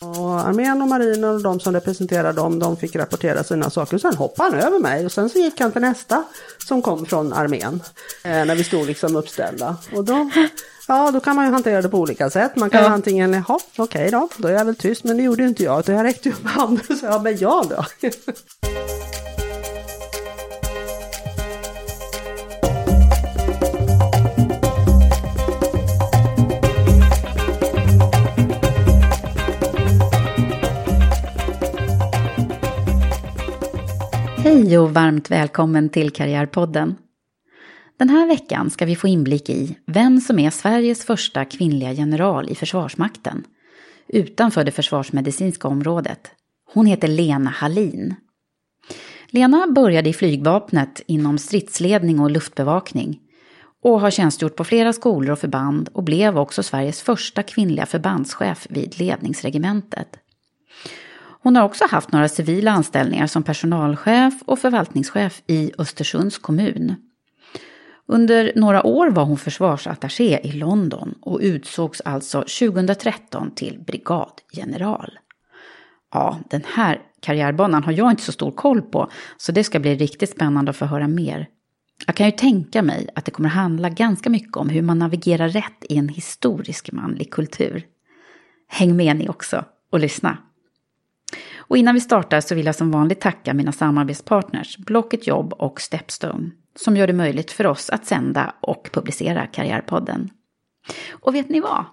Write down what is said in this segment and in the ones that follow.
Och armén och marinen och de som representerar dem, de fick rapportera sina saker. Sen hoppade han över mig och sen så gick han till nästa som kom från armén. Eh, när vi stod liksom uppställda. Och då, ja, då kan man ju hantera det på olika sätt. Man kan Ja. antingen, jaha, okej då, då är jag väl tyst. Men det gjorde inte jag, utan jag räckte upp handen och sa, ja men jag då. Hej och varmt välkommen till Karriärpodden. Den här veckan ska vi få inblick i vem som är Sveriges första kvinnliga general i Försvarsmakten utanför det försvarsmedicinska området. Hon heter Lena Hallin. Lena började i flygvapnet inom stridsledning och luftbevakning och har tjänstgjort på flera skolor och förband och blev också Sveriges första kvinnliga förbandschef vid ledningsregementet. Hon har också haft några civila anställningar som personalchef och förvaltningschef i Östersunds kommun. Under några år var hon försvarsattaché i London och utsågs alltså 2013 till brigadgeneral. Ja, den här karriärbanan har jag inte så stor koll på, så det ska bli riktigt spännande att få höra mer. Jag kan ju tänka mig att det kommer handla ganska mycket om hur man navigerar rätt i en historisk manlig kultur. Häng med ni också och lyssna! Och innan vi startar så vill jag som vanligt tacka mina samarbetspartners Blocket Jobb och Stepstone som gör det möjligt för oss att sända och publicera Karriärpodden. Och vet ni vad?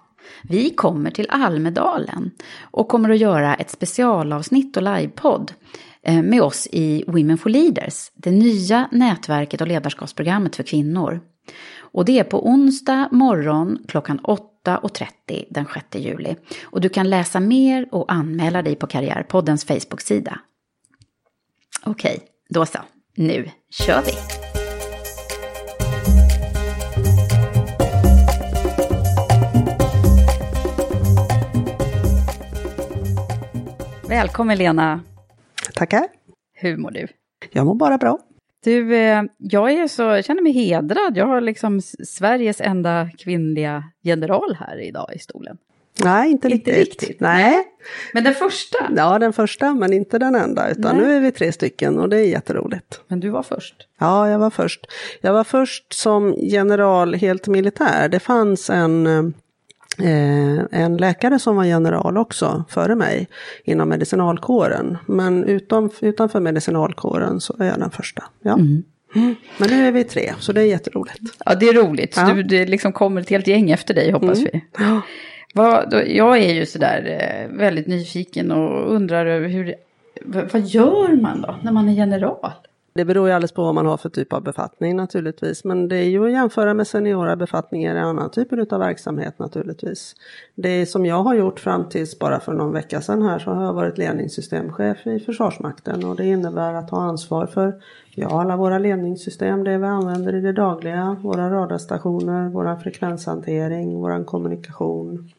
Vi kommer till Almedalen och kommer att göra ett specialavsnitt och livepodd eh, med oss i Women for Leaders, det nya nätverket och ledarskapsprogrammet för kvinnor. Och det är på onsdag morgon klockan 8.30 den 6 juli. Och du kan läsa mer och anmäla dig på Karriärpoddens Facebook-sida. Okej, då så. Nu kör vi! Välkommen Lena! Tackar. Hur mår du? Jag mår bara bra. Du, eh, jag är så, jag känner mig hedrad. Jag har liksom Sveriges enda kvinnliga general här idag i stolen. Nej, inte Inte riktigt. riktigt. Nej. Men den första. Ja, den första, men inte den enda. Utan Nej. nu är vi tre stycken och det är jätteroligt. Men du var först. Ja, jag var först. Jag var först som general helt militär. Det fanns en, eh, en läkare som var general också före mig inom medicinalkåren. Men utom, utanför medicinalkåren så är jag den första. Ja. Mm. Men nu är vi tre, så det är jätteroligt. Ja, det är roligt. Ja. du, det liksom kommer ett helt gäng efter dig hoppas Mm. vi. Vad, då, jag är ju sådär eh, väldigt nyfiken och undrar över hur, vad gör man då när man är general? Det beror ju alldeles på vad man har för typ av befattning naturligtvis. Men det är ju att jämföra med seniora befattningar i annan typer av verksamhet naturligtvis. Det som jag har gjort fram tills bara för någon vecka sedan här så har jag varit ledningssystemchef i Försvarsmakten. Och det innebär att ha ansvar för ja, alla våra ledningssystem, det vi använder i det dagliga. Våra radarstationer, vår frekvenshantering, vår kommunikation.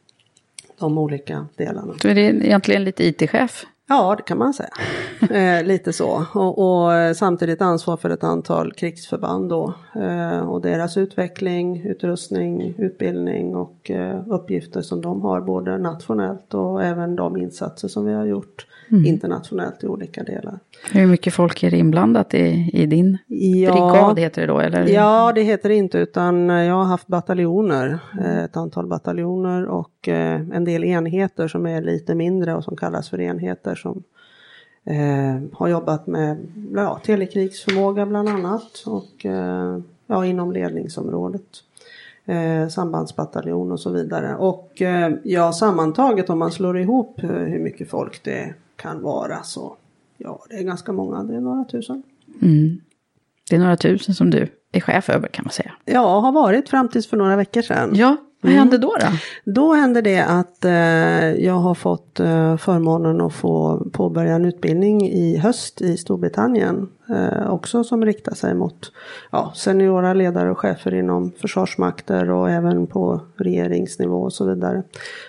de olika delarna. Så är det egentligen lite IT-chef? Ja, det kan man säga. Eh, lite så. Och, och, samtidigt ansvar för ett antal krigsförband då. Eh, och deras utveckling, utrustning, utbildning och eh, uppgifter som de har både nationellt och även de insatser som vi har gjort mm. internationellt i olika delar. Hur mycket folk är inblandat i, i din ja, brigad heter det då? Eller? Ja, det heter det inte utan jag har haft bataljoner, mm. ett antal bataljoner och eh, en del enheter som är lite mindre och som kallas för enheter som eh, har jobbat med ja, telekrigsförmåga bland annat och eh, ja, inom ledningsområdet. Eh, sambandsbataljon och så vidare. Och eh, ja, sammantaget om man slår ihop eh, hur mycket folk det kan vara så ja, det är ganska många, det är några tusen. Mm. Det är några tusen som du är chef över kan man säga. Ja, har varit fram tills för några veckor sedan. Ja, vad mm. hände då? Då, då hände det att eh, jag har fått eh, förmånen att få påbörja en utbildning i höst i Storbritannien. Eh, också som riktar sig mot ja, seniora ledare och chefer inom försvarsmakter och även på regeringsnivå och så vidare.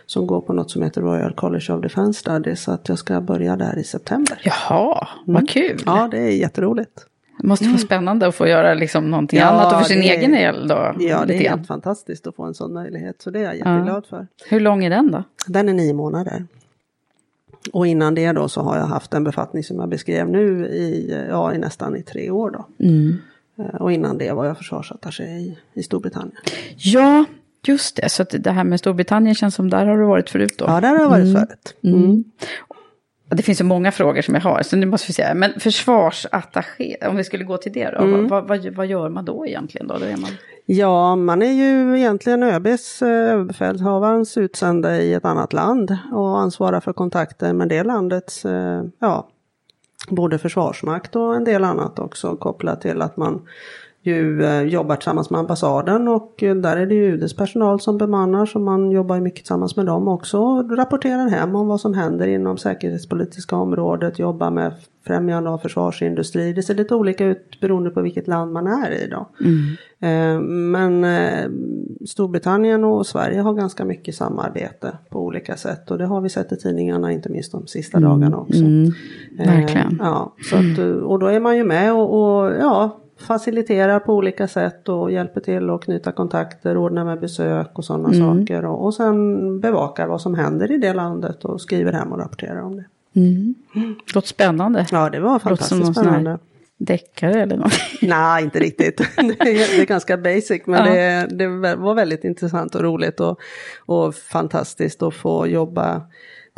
Som går på något som heter Royal College of Defence Studies. Så att jag ska börja där i september. Jaha, vad mm. kul! Ja, det är jätteroligt. Det måste vara mm. spännande att få göra liksom någonting ja, annat och för sin egen del då. Ja, det är helt fantastiskt att få en sån möjlighet. Så det är jag jätteglad ja. för. Hur lång är den då? Den är nio månader. Och innan det då så har jag haft en befattning som jag beskrev nu i, ja, i nästan i tre år då. Mm. Eh, och innan det var jag försvarsattaché i, i Storbritannien. Ja, just det. Så det här med Storbritannien känns som där har du varit förut då? Ja, där har jag varit mm. förut. Mm. Det finns så många frågor som jag har, så nu måste vi säga. Men försvarsattaché, om vi skulle gå till det då, mm. vad, vad, vad, gör man då egentligen? Då? då är man... Ja, man är ju egentligen ÖBs, eh, överbefälhavarens utsända i ett annat land och ansvarar för kontakter med det landets, eh, ja, både försvarsmakt och en del annat också kopplat till att man ju eh, jobbar tillsammans med ambassaden och eh, där är det ju UDs personal som bemannar så man jobbar mycket tillsammans med dem också rapporterar hem om vad som händer inom säkerhetspolitiska området, jobbar med främjande av försvarsindustri. Det ser lite olika ut beroende på vilket land man är i då. Mm. Eh, men Storbritannien och Sverige har ganska mycket samarbete på olika sätt och det har vi sett i tidningarna inte minst de sista mm. dagarna också. Mm. Verkligen. Ja, så att, och då är man ju med och, och ja faciliterar på olika sätt och hjälper till att knyta kontakter, ordna med besök och sådana mm. saker. Och, och sen bevakar vad som händer i det landet och skriver hem och rapporterar om det. Mm. Låter spännande. Ja, det var fantastiskt spännande. Deckare eller något? Nej, inte riktigt. det, är, det är ganska basic men ja. det, det, var väldigt intressant och roligt och, och fantastiskt att få jobba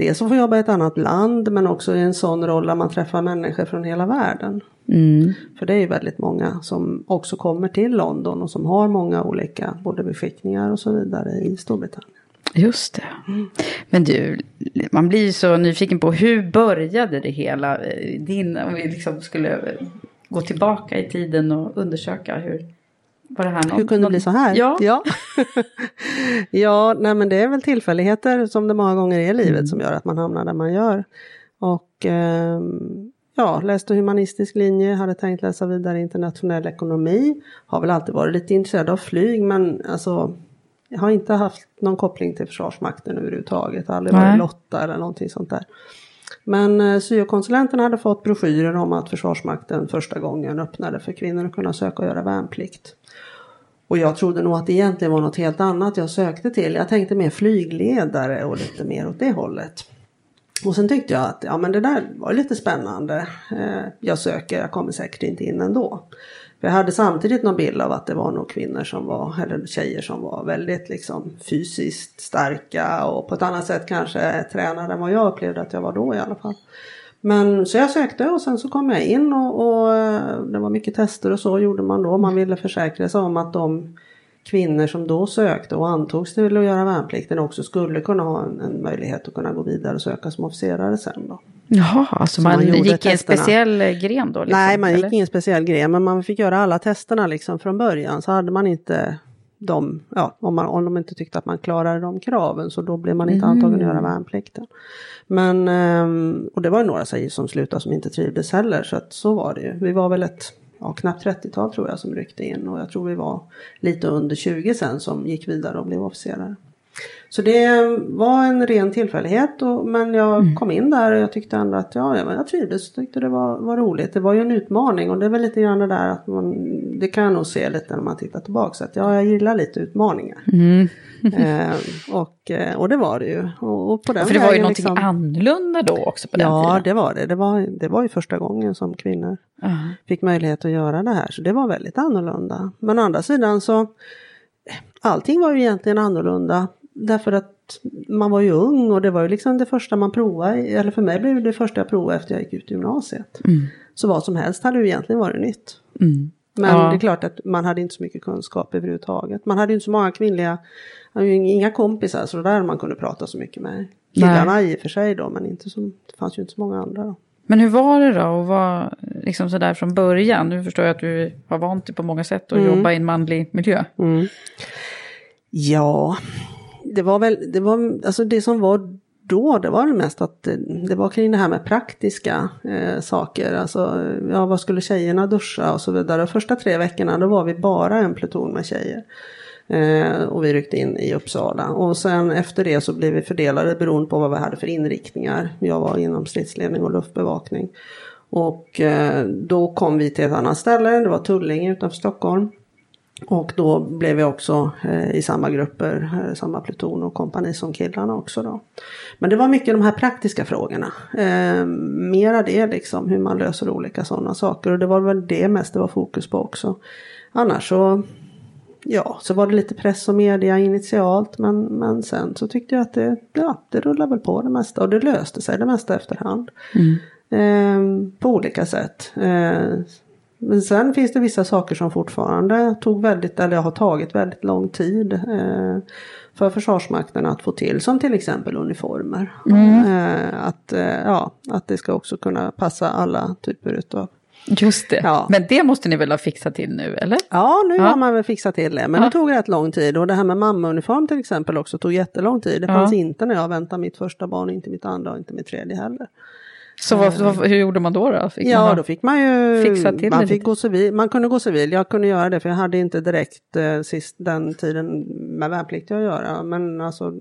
Dels att få jobba i ett annat land men också i en sån roll där man träffar människor från hela världen. Mm. För det är ju väldigt många som också kommer till London och som har många olika både beskickningar och så vidare i Storbritannien. Just det. Mm. Men du, man blir ju så nyfiken på hur började det hela? Din, om vi liksom skulle gå tillbaka i tiden och undersöka hur var det här någon, Hur kunde det bli så här? Ja, ja. ja nej men det är väl tillfälligheter som det många gånger är i livet mm. som gör att man hamnar där man gör. Och eh, ja, läste humanistisk linje, hade tänkt läsa vidare internationell ekonomi. Har väl alltid varit lite intresserad av flyg men alltså jag har inte haft någon koppling till Försvarsmakten överhuvudtaget. Aldrig varit Lotta eller någonting sånt där. Men eh, syokonsulenten hade fått broschyrer om att Försvarsmakten första gången öppnade för kvinnor att kunna söka och göra värnplikt. Och jag trodde nog att det egentligen var något helt annat jag sökte till. Jag tänkte mer flygledare och lite mer åt det hållet. Och sen tyckte jag att ja men det där var lite spännande. Eh, jag söker, jag kommer säkert inte in ändå. För jag hade samtidigt någon bild av att det var nog kvinnor som var, eller tjejer som var väldigt liksom fysiskt starka och på ett annat sätt kanske tränade än vad jag upplevde att jag var då i alla fall. Men så jag sökte och sen så kom jag in och, och eh, det var mycket tester och så gjorde man då. Man ville försäkra sig om att de kvinnor som då sökte och antogs till att göra värnplikten också skulle kunna ha en, en möjlighet att kunna gå vidare och söka som officerare sen då. Jaha, alltså man, man gick i en speciell eh, gren då? Liksom, Nej, man eller? gick i en speciell gren men man fick göra alla testerna liksom från början så hade man inte de, ja, om, man, om de inte tyckte att man klarade de kraven så då blev man inte mm. antagen att göra värnplikten. Men, ehm, och det var några tjejer som slutade som inte trivdes heller så att så var det ju. Vi var väl ett ja, knappt 30-tal tror jag som ryckte in och jag tror vi var lite under 20 sen som gick vidare och blev officerare. Så det var en ren tillfällighet och, men jag kom in där och jag tyckte ändå att ja, jag trivdes tyckte det var, var roligt. Det var ju en utmaning och det är väl lite grann det där att man, det kan jag nog se lite när man tittar tillbaka. Så att ja, jag gillar lite utmaningar. eh, och, eh, och det var det ju. Och, och på den För det var ju någonting liksom- annorlunda då också på den Ja, tiden. det var det. Det var, det var ju första gången som kvinnor fick möjlighet att göra det här. Så det var väldigt annorlunda. Men å andra sidan så allting var ju egentligen annorlunda. Därför att man var ju ung och det var ju liksom det första man provade. Eller för mig blev det det första jag provade efter jag gick ut gymnasiet. Så vad som helst hade ju egentligen varit nytt. Men Ja. det är klart att man hade inte så mycket kunskap överhuvudtaget. Man hade ju inte så många kvinnliga, hade ju inga kompisar så där man kunde prata så mycket med. Killarna i och för sig då men inte så, det fanns ju inte så många andra då. Men hur var det då att vara liksom sådär från början? Nu förstår jag att du har vant dig på många sätt att Mm. jobba i en manlig miljö. Ja, det var väl, det var, alltså det som var då, det var det mest att eh, det, var kring det här med praktiska eh, saker. Alltså, ja, vad skulle tjejerna duscha och så vidare. Första tre veckorna då var vi bara en pluton med tjejer. Eh, och vi ryckte in i Uppsala. Och sen efter det så blev vi fördelade beroende på vad vi hade för inriktningar. Jag var inom stridsledning och luftbevakning. Och eh, då kom vi till ett annat ställe, det var Tullinge utanför Stockholm. Och då blev vi också eh, i samma grupper, eh, samma pluton och kompani som killarna också då. Men det var mycket de här praktiska frågorna. Eh, mera det liksom, hur man löser olika sådana saker. Och det var väl det mest det var fokus på också. Annars så, ja, så var det lite press och media initialt. Men, men sen så tyckte jag att det, ja, det rullade väl på det mesta. Och det löste sig det mesta efterhand. Eh, på olika sätt. Men sen finns det vissa saker som fortfarande tog väldigt, eller har tagit väldigt lång tid eh, för Försvarsmakten att få till. Som till exempel uniformer. Eh, att, eh, ja, att det ska också kunna passa alla typer utav Just det. Ja. Men det måste ni väl ha fixat till nu, eller? Ja, nu Ja. har man väl fixat till det. Men Ja. det tog rätt lång tid. Och det här med mammauniform till exempel också tog jättelång tid. Det fanns inte när jag väntade mitt första barn, inte mitt andra och inte mitt tredje heller. Så vad, vad, hur gjorde man då? då? Fick man Ja, ha- då fick man ju... fixa till man fick lite. gå civil. Man kunde gå civil. Jag kunde göra det för jag hade inte direkt eh, sist den tiden med värnplikt att göra. Men alltså,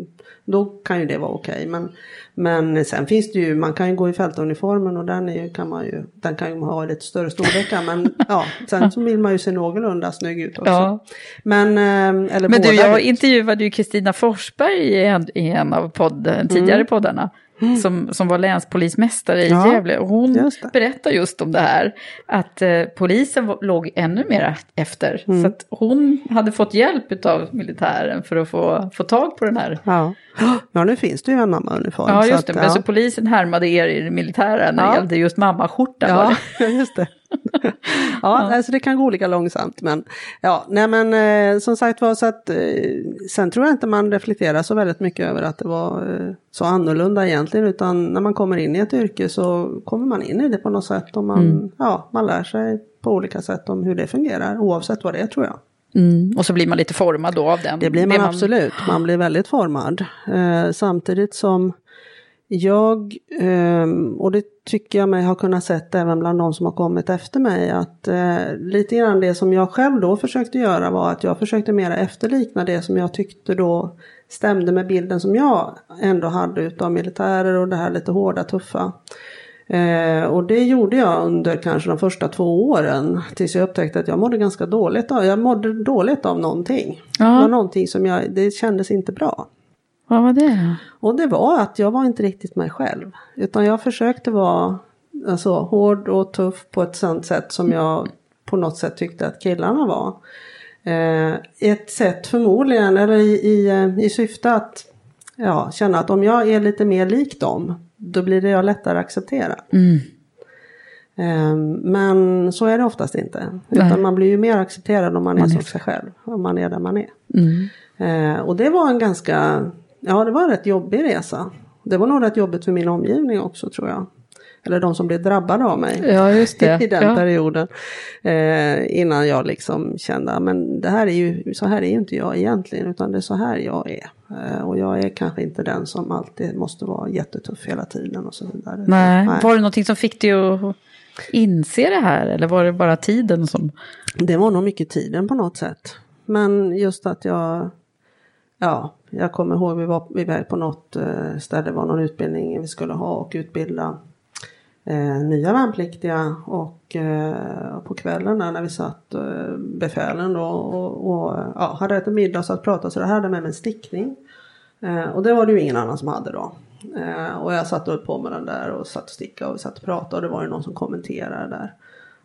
då kan ju det vara okej. Men, men sen finns det ju, man kan ju gå i fältuniformen och den, är ju, kan man ju, den kan ju ha lite större storlekar. Men ja, sen så vill man ju se någorlunda snygg ut också. Ja. Men, eh, eller Men du, jag vill. intervjuade ju Kristina Forsberg i en, i en av podden, tidigare poddarna. Som, som var länspolismästare i Mm. Ja, Gävle. Och hon just det. berättar just om det här. Att eh, polisen låg ännu mer efter. Mm. Så att hon hade fått hjälp av militären för att få, få tag på den här. Ja. ja, nu finns det ju en mammauniform. Ja, just att, det. Men ja. så polisen härmade er i militären när det Ja. gällde just mammaskjorta. Ja, det. just det. ja, Alltså det kan gå olika långsamt. Men ja, nej men eh, som sagt var så att eh, sen tror jag inte man reflekterar så väldigt mycket över att det var eh, så annorlunda egentligen. Utan när man kommer in i ett yrke så kommer man in i det på något sätt. Och man, ja, man lär sig på olika sätt om hur det fungerar. Oavsett vad det är tror jag. Mm. Och så blir man lite formad då av den. Det blir man, absolut, man blir väldigt formad. Eh, samtidigt som jag, ehm, och det tycker jag mig ha kunnat sett även bland de som har kommit efter mig, att eh, lite grann det som jag själv då försökte göra var att jag försökte mera efterlikna det som jag tyckte då stämde med bilden som jag ändå hade utav militärer och det här lite hårda, tuffa. Eh, och det gjorde jag under kanske de första två åren tills jag upptäckte att jag mådde ganska dåligt av, jag mådde dåligt av någonting. Ja. Det var någonting som jag, det kändes inte bra. Vad var det? Och det var att jag var inte riktigt mig själv. Utan jag försökte vara alltså, hård och tuff på ett sånt sätt som jag på något sätt tyckte att killarna var. Eh, ett sätt förmodligen, eller i, i, eh, i syfte att ja, känna att om jag är lite mer lik dem, då blir det jag lättare att acceptera. Eh, men så är det oftast inte. Utan Nej. man blir ju mer accepterad om man är som sig själv. Om man är där man är. Eh, och det var en ganska, ja det var en rätt jobbig resa. Det var nog rätt jobbigt för min omgivning också tror jag. Eller de som blev drabbade av mig. Ja, just det. I den Ja. perioden. Eh, innan jag liksom kände, men det här är ju, så här är ju inte jag egentligen. Utan det är så här jag är. Eh, och jag är kanske inte den som alltid måste vara jättetuff hela tiden och så vidare. Nej. Var det någonting som fick dig att inse det här? Eller var det bara tiden som... Det var nog mycket tiden på något sätt. Men just att jag ja, jag kommer ihåg vi var, vi var på något eh, ställe, det var någon utbildning vi skulle ha och utbilda eh, nya värnpliktiga och eh, på kvällen där när vi satt eh, befälen då och, och ja, hade ätit middag och satt och pratade så det hade med mig en stickning. Eh, och det var det ju ingen annan som hade då. Eh, och jag satt upp på med den där och satt och stickade och vi satt och pratade och det var ju någon som kommenterade där.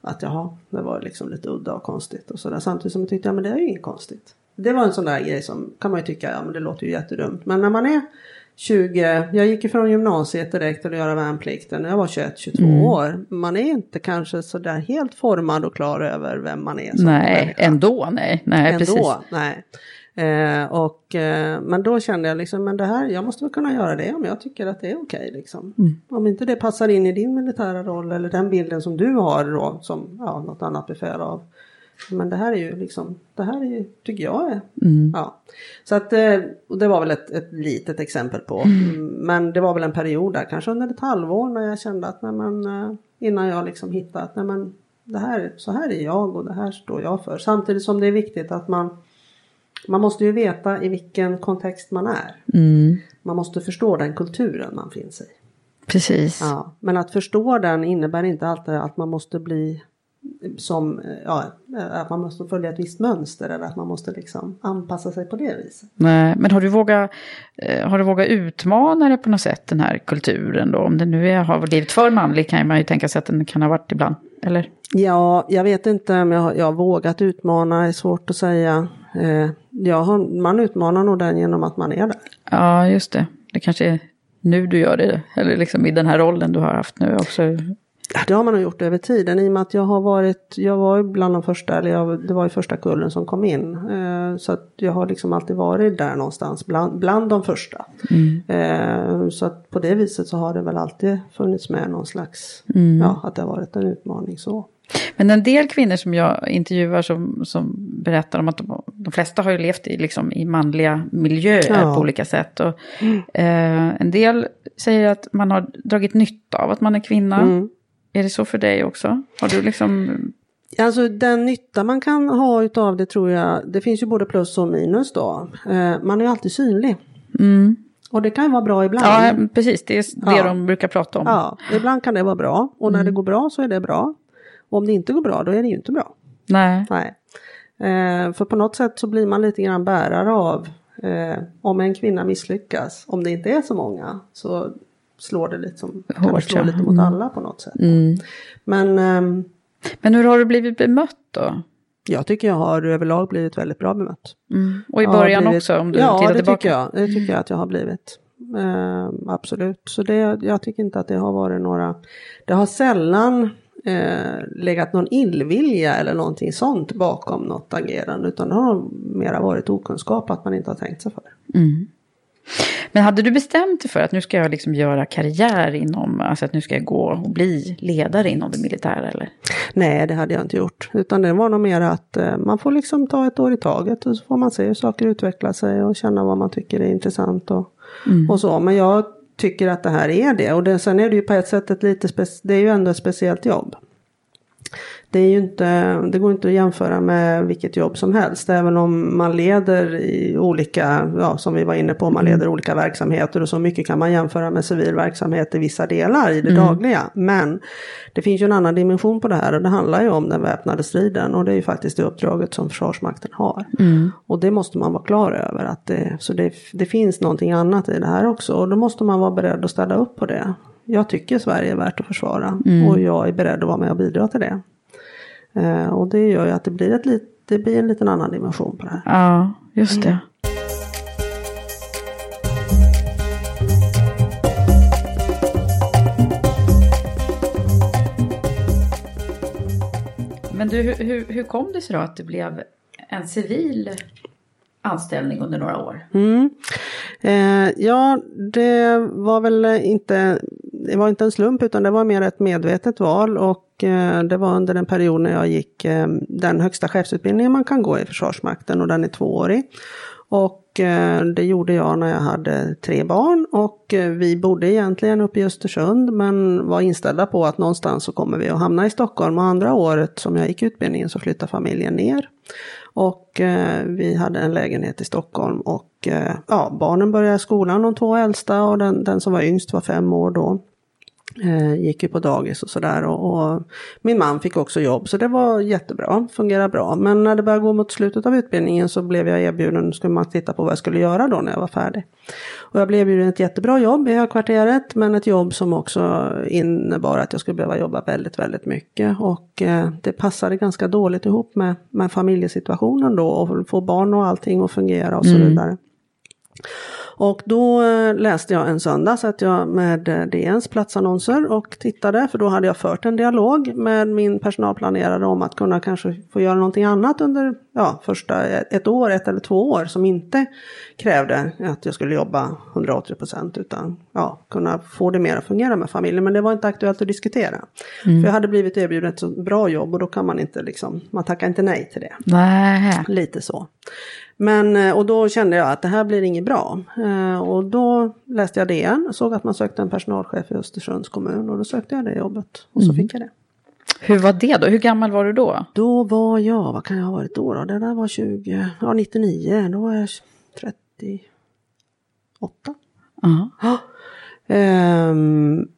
Att jaha, det var liksom lite udda och konstigt och sådär. Samtidigt som jag tyckte, ja men det är ju inget konstigt. Det var en sån där grej som kan man ju tycka, ja men det låter ju jättedumt. Men när man är 20, jag gick ifrån gymnasiet direkt till att göra värnplikten när jag var 21-22 Mm. år. Man är inte kanske sådär helt formad och klar över vem man är som Nej, människa. ändå nej. Nej, Ändå, precis. nej. Eh, och, eh, men då kände jag liksom, men det här, jag måste väl kunna göra det om jag tycker att det är okej. liksom. Mm. Om inte det passar in i din militära roll eller den bilden som du har då, som ja, något annat befäl av. Men det här är ju liksom, det här är ju, tycker jag är, Mm. ja. Så att, eh, och det var väl ett, ett litet exempel på. Mm, Men det var väl en period där, kanske under ett halvår när jag kände att, nej men, eh, innan jag liksom hittade att, nej men, det här, så här är jag och det här står jag för. Samtidigt som det är viktigt att man man måste ju veta i vilken kontext man är. Mm. Man måste förstå den kulturen man finns i. Precis. Ja, men att förstå den innebär inte alltid att man måste bli som, ja, att man måste följa ett visst mönster eller att man måste liksom anpassa sig på det viset. Nej, men har du, vågat, eh, har du vågat utmana det på något sätt, den här kulturen då? Om det nu är, har blivit för manlig kan man ju tänka sig att den kan ha varit ibland. Eller? Ja, jag vet inte om jag, jag har vågat utmana, är svårt att säga. Eh, har, man utmanar nog den genom att man är där. Ja, just det. Det kanske är nu du gör det. Eller liksom i den här rollen du har haft nu också. Det har man nog gjort över tiden i och med att jag har varit, jag var bland de första, eller jag, det var ju första kullen som kom in. Eh, så att jag har liksom alltid varit där någonstans bland, bland de första. Eh, så att på det viset så har det väl alltid funnits med någon slags, ja att det har varit en utmaning så. Men en del kvinnor som jag intervjuar som, som berättar om att de, de flesta har ju levt i, liksom, i manliga miljöer Ja. på olika sätt. Och, eh, en del säger att man har dragit nytta av att man är kvinna. Mm. Är det så för dig också? Har du liksom... Alltså den nytta man kan ha utav det tror jag, det finns ju både plus och minus då. Eh, man är ju alltid synlig. Och det kan ju vara bra ibland. Ja, precis. Det är det Ja. de brukar prata om. Ja, ibland kan det vara bra och när det går bra så är det bra. Och om det inte går bra då är det ju inte bra. Nej. Nej. Eh, för på något sätt så blir man lite grann bärare av eh, om en kvinna misslyckas, om det inte är så många så slår det lite, som, kan Hårt, slå ja. lite mot Mm. alla på något sätt. Mm. Men ehm, Men hur har du blivit bemött då? jag tycker jag har överlag blivit väldigt bra bemött. Och i Ja, början blivit- också om du Ja, tittar det tillbaka? tycker jag. Det tycker jag att jag har blivit. Eh, absolut. Så det, jag tycker inte att det har varit några... Det har sällan eh, legat någon illvilja eller någonting sånt bakom något agerande. Utan det har mera varit okunskap att man inte har tänkt sig för. Men hade du bestämt dig för att nu ska jag liksom göra karriär inom, alltså att nu ska jag gå och bli ledare inom det militära eller? Nej, det hade jag inte gjort. Utan det var nog mer att eh, man får liksom ta ett år i taget och så får man se hur saker utvecklar sig och känna vad man tycker är intressant och, och så. Men jag tycker att det här är det. Och det, sen är det ju på ett sätt ett lite, det är ju ändå ett speciellt jobb. Det, är ju inte, det går inte att jämföra med vilket jobb som helst. Även om man leder i olika, ja, som vi var inne på, man leder olika verksamheter och så mycket kan man jämföra med civil verksamhet i vissa delar i det dagliga. Men det finns ju en annan dimension på det här och det handlar ju om den väpnade striden och det är ju faktiskt det uppdraget som Försvarsmakten har. Och det måste man vara klar över. Att det, så det, det finns någonting annat i det här också och då måste man vara beredd att ställa upp på det. Jag tycker Sverige är värt att försvara och jag är beredd att vara med och bidra till det. Eh, och det gör ju att det blir, ett lit, det blir en liten annan dimension på det här. Ja, just det. Men du, hur, hur, hur kom det sig då att det blev en civil anställning under några år? Mm. Eh, ja, det var väl inte, det var inte en slump utan det var mer ett medvetet val och eh, det var under en period när jag gick eh, den högsta chefsutbildningen man kan gå i Försvarsmakten och den är tvåårig. Och och eh, det gjorde jag när jag hade tre barn och eh, vi bodde egentligen uppe i Östersund men var inställda på att någonstans så kommer vi att hamna i Stockholm och andra året som jag gick utbildningen så flyttade familjen ner. Och eh, vi hade en lägenhet i Stockholm och eh, ja, barnen började skolan, de två äldsta och den, den som var yngst var fem år då. Eh, gick ju på dagis och sådär och, och, min man fick också jobb så det var jättebra, fungerade bra. Men när det började gå mot slutet av utbildningen så blev jag erbjuden, skulle man titta på vad jag skulle göra då när jag var färdig. Och jag blev erbjuden ett jättebra jobb i högkvarteret men ett jobb som också innebar att jag skulle behöva jobba väldigt, väldigt mycket. Och eh, det passade ganska dåligt ihop med, med familjesituationen då och få barn och allting att fungera och så mm. Och då eh, läste jag en söndag, satt jag med eh, DNs platsannonser och tittade, för då hade jag fört en dialog med min personalplanerare om att kunna kanske få göra någonting annat under ja, första ett år, ett eller två år som inte krävde att jag skulle jobba 180 procent utan ja, kunna få det mer att fungera med familjen. Men det var inte aktuellt att diskutera. Mm. För jag hade blivit erbjuden ett så bra jobb och då kan man inte liksom, man tackar inte nej till det. Nej. Lite så. Men, eh, och då kände jag att det här blir inget bra. Eh, och då läste jag DN och såg att man sökte en personalchef i Östersunds kommun och då sökte jag det jobbet och så mm. fick jag det. Hur var det då? Hur gammal var du då? Då var jag, vad kan jag ha varit då? då? Det där var 20, ja 99, då var jag 38. Uh-huh. Ja. Ehm,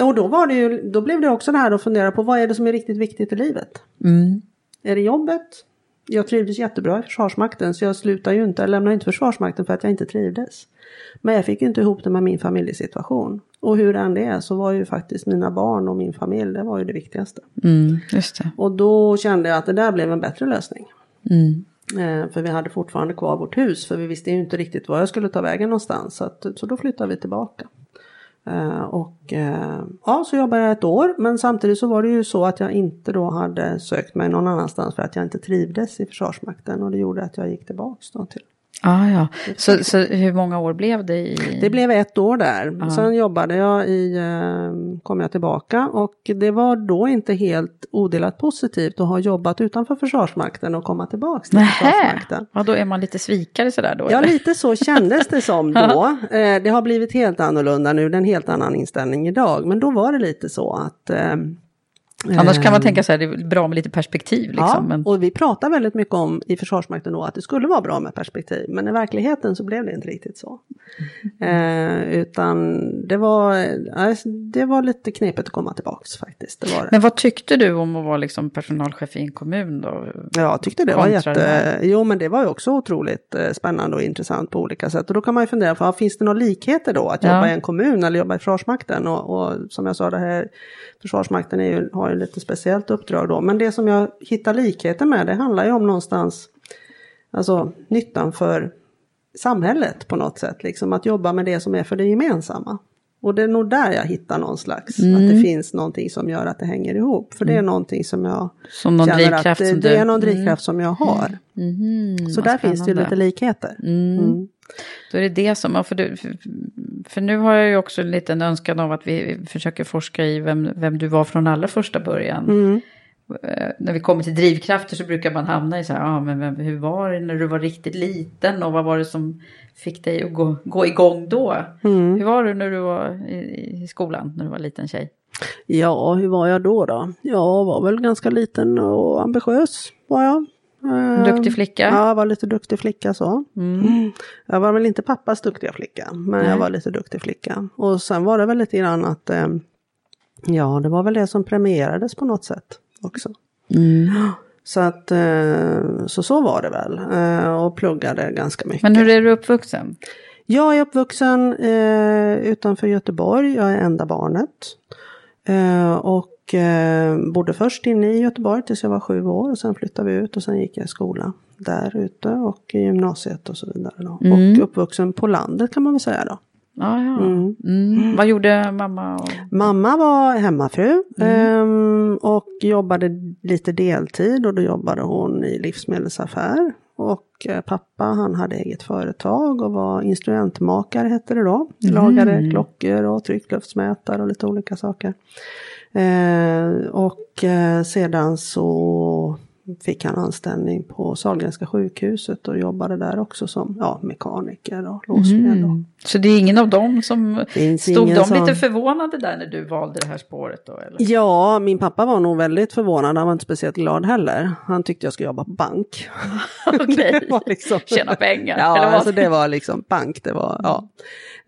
och då var det ju, då blev det också det här att fundera på vad är det som är riktigt viktigt i livet? Mm. Är det jobbet? Jag trivdes jättebra i Försvarsmakten så jag slutade ju inte, jag lämnade inte Försvarsmakten för att jag inte trivdes. Men jag fick inte ihop det med min familjesituation. Och hur än det är så var ju faktiskt mina barn och min familj, det var ju det viktigaste. Mm, det. Och då kände jag att det där blev en bättre lösning. Mm. Eh, för vi hade fortfarande kvar vårt hus för vi visste ju inte riktigt var jag skulle ta vägen någonstans. Så, att, så då flyttade vi tillbaka. Eh, och eh, ja, så jobbade jag ett år. Men samtidigt så var det ju så att jag inte då hade sökt mig någon annanstans för att jag inte trivdes i Försvarsmakten. Och det gjorde att jag gick tillbaks då till Ah, ja, så, så hur många år blev det? I... Det blev ett år där. Ah. Sen jobbade jag i, eh, kom jag tillbaka och det var då inte helt odelat positivt att ha jobbat utanför Försvarsmakten och komma tillbaka till Nähä. Försvarsmakten. Ja, då är man lite svikare sådär då? Ja, eller? lite så kändes det som då. Eh, det har blivit helt annorlunda nu, det är en helt annan inställning idag. Men då var det lite så att eh, Annars kan man tänka sig att det är bra med lite perspektiv. Liksom, ja, och vi pratar väldigt mycket om i Försvarsmakten då att det skulle vara bra med perspektiv. Men i verkligheten så blev det inte riktigt så. Mm. Eh, utan det var, eh, det var lite knepigt att komma tillbaks faktiskt. Det det. Men vad tyckte du om att vara liksom personalchef i en kommun då? Jag tyckte det var jätte, jo men det var ju också otroligt eh, spännande och intressant på olika sätt. Och då kan man ju fundera på, finns det några likheter då att jobba ja. i en kommun eller jobba i Försvarsmakten? Och, och som jag sa, det här Försvarsmakten är ju, har ju lite speciellt uppdrag då. Men det som jag hittar likheter med det handlar ju om någonstans alltså nyttan för samhället på något sätt. Liksom att jobba med det som är för det gemensamma. Och det är nog där jag hittar någon slags, mm. att det finns någonting som gör att det hänger ihop. För det är mm. någonting som jag som någon känner att det, det är någon drivkraft mm. som jag har. Mm. Så där finns det ju lite likheter. Mm. Då är det det som, för, du, för nu har jag ju också en liten önskan av att vi försöker forska i vem, vem du var från allra första början. Mm. Eh, när vi kommer till drivkrafter så brukar man hamna i så här, ja men vem, hur var det när du var riktigt liten och vad var det som fick dig att gå, gå igång då? Mm. Hur var du när du var i, i skolan, när du var liten tjej? Ja, hur var jag då då? Jag var väl ganska liten och ambitiös var jag. En duktig flicka? Ja, jag var lite duktig flicka så. Mm. Jag var väl inte pappas duktiga flicka, men Nej. jag var lite duktig flicka. Och sen var det väl lite grann att, eh, ja det var väl det som premierades på något sätt också. Mm. Så att, eh, så så var det väl. Eh, och pluggade ganska mycket. Men hur är du uppvuxen? Jag är uppvuxen eh, utanför Göteborg, jag är enda barnet. Eh, och och eh, bodde först inne i Göteborg tills jag var sju år och sen flyttade vi ut och sen gick jag i skola där ute och i gymnasiet och så vidare. Då. Mm. Och uppvuxen på landet kan man väl säga då. Ah, ja. Mm. Mm. Vad gjorde mamma? Och... Mamma var hemmafru um, och jobbade lite deltid och då jobbade hon i livsmedelsaffär. Och eh, pappa han hade eget företag och var instrumentmakare hette det då. Mm. Lagade klockor och tryckluftsmätare och lite olika saker. Eh, och eh, sedan så fick han anställning på Sahlgrenska sjukhuset och jobbade där också som ja, mekaniker och låsmed. Mm. Så det är ingen av dem som... Finns Stod de som- lite förvånade där när du valde det här spåret då? Eller? Ja, min pappa var nog väldigt förvånad. Han var inte speciellt glad heller. Han tyckte jag skulle jobba på bank. Okej. Liksom- Tjäna pengar, Ja, eller vad? alltså det var liksom bank. Det var, ja.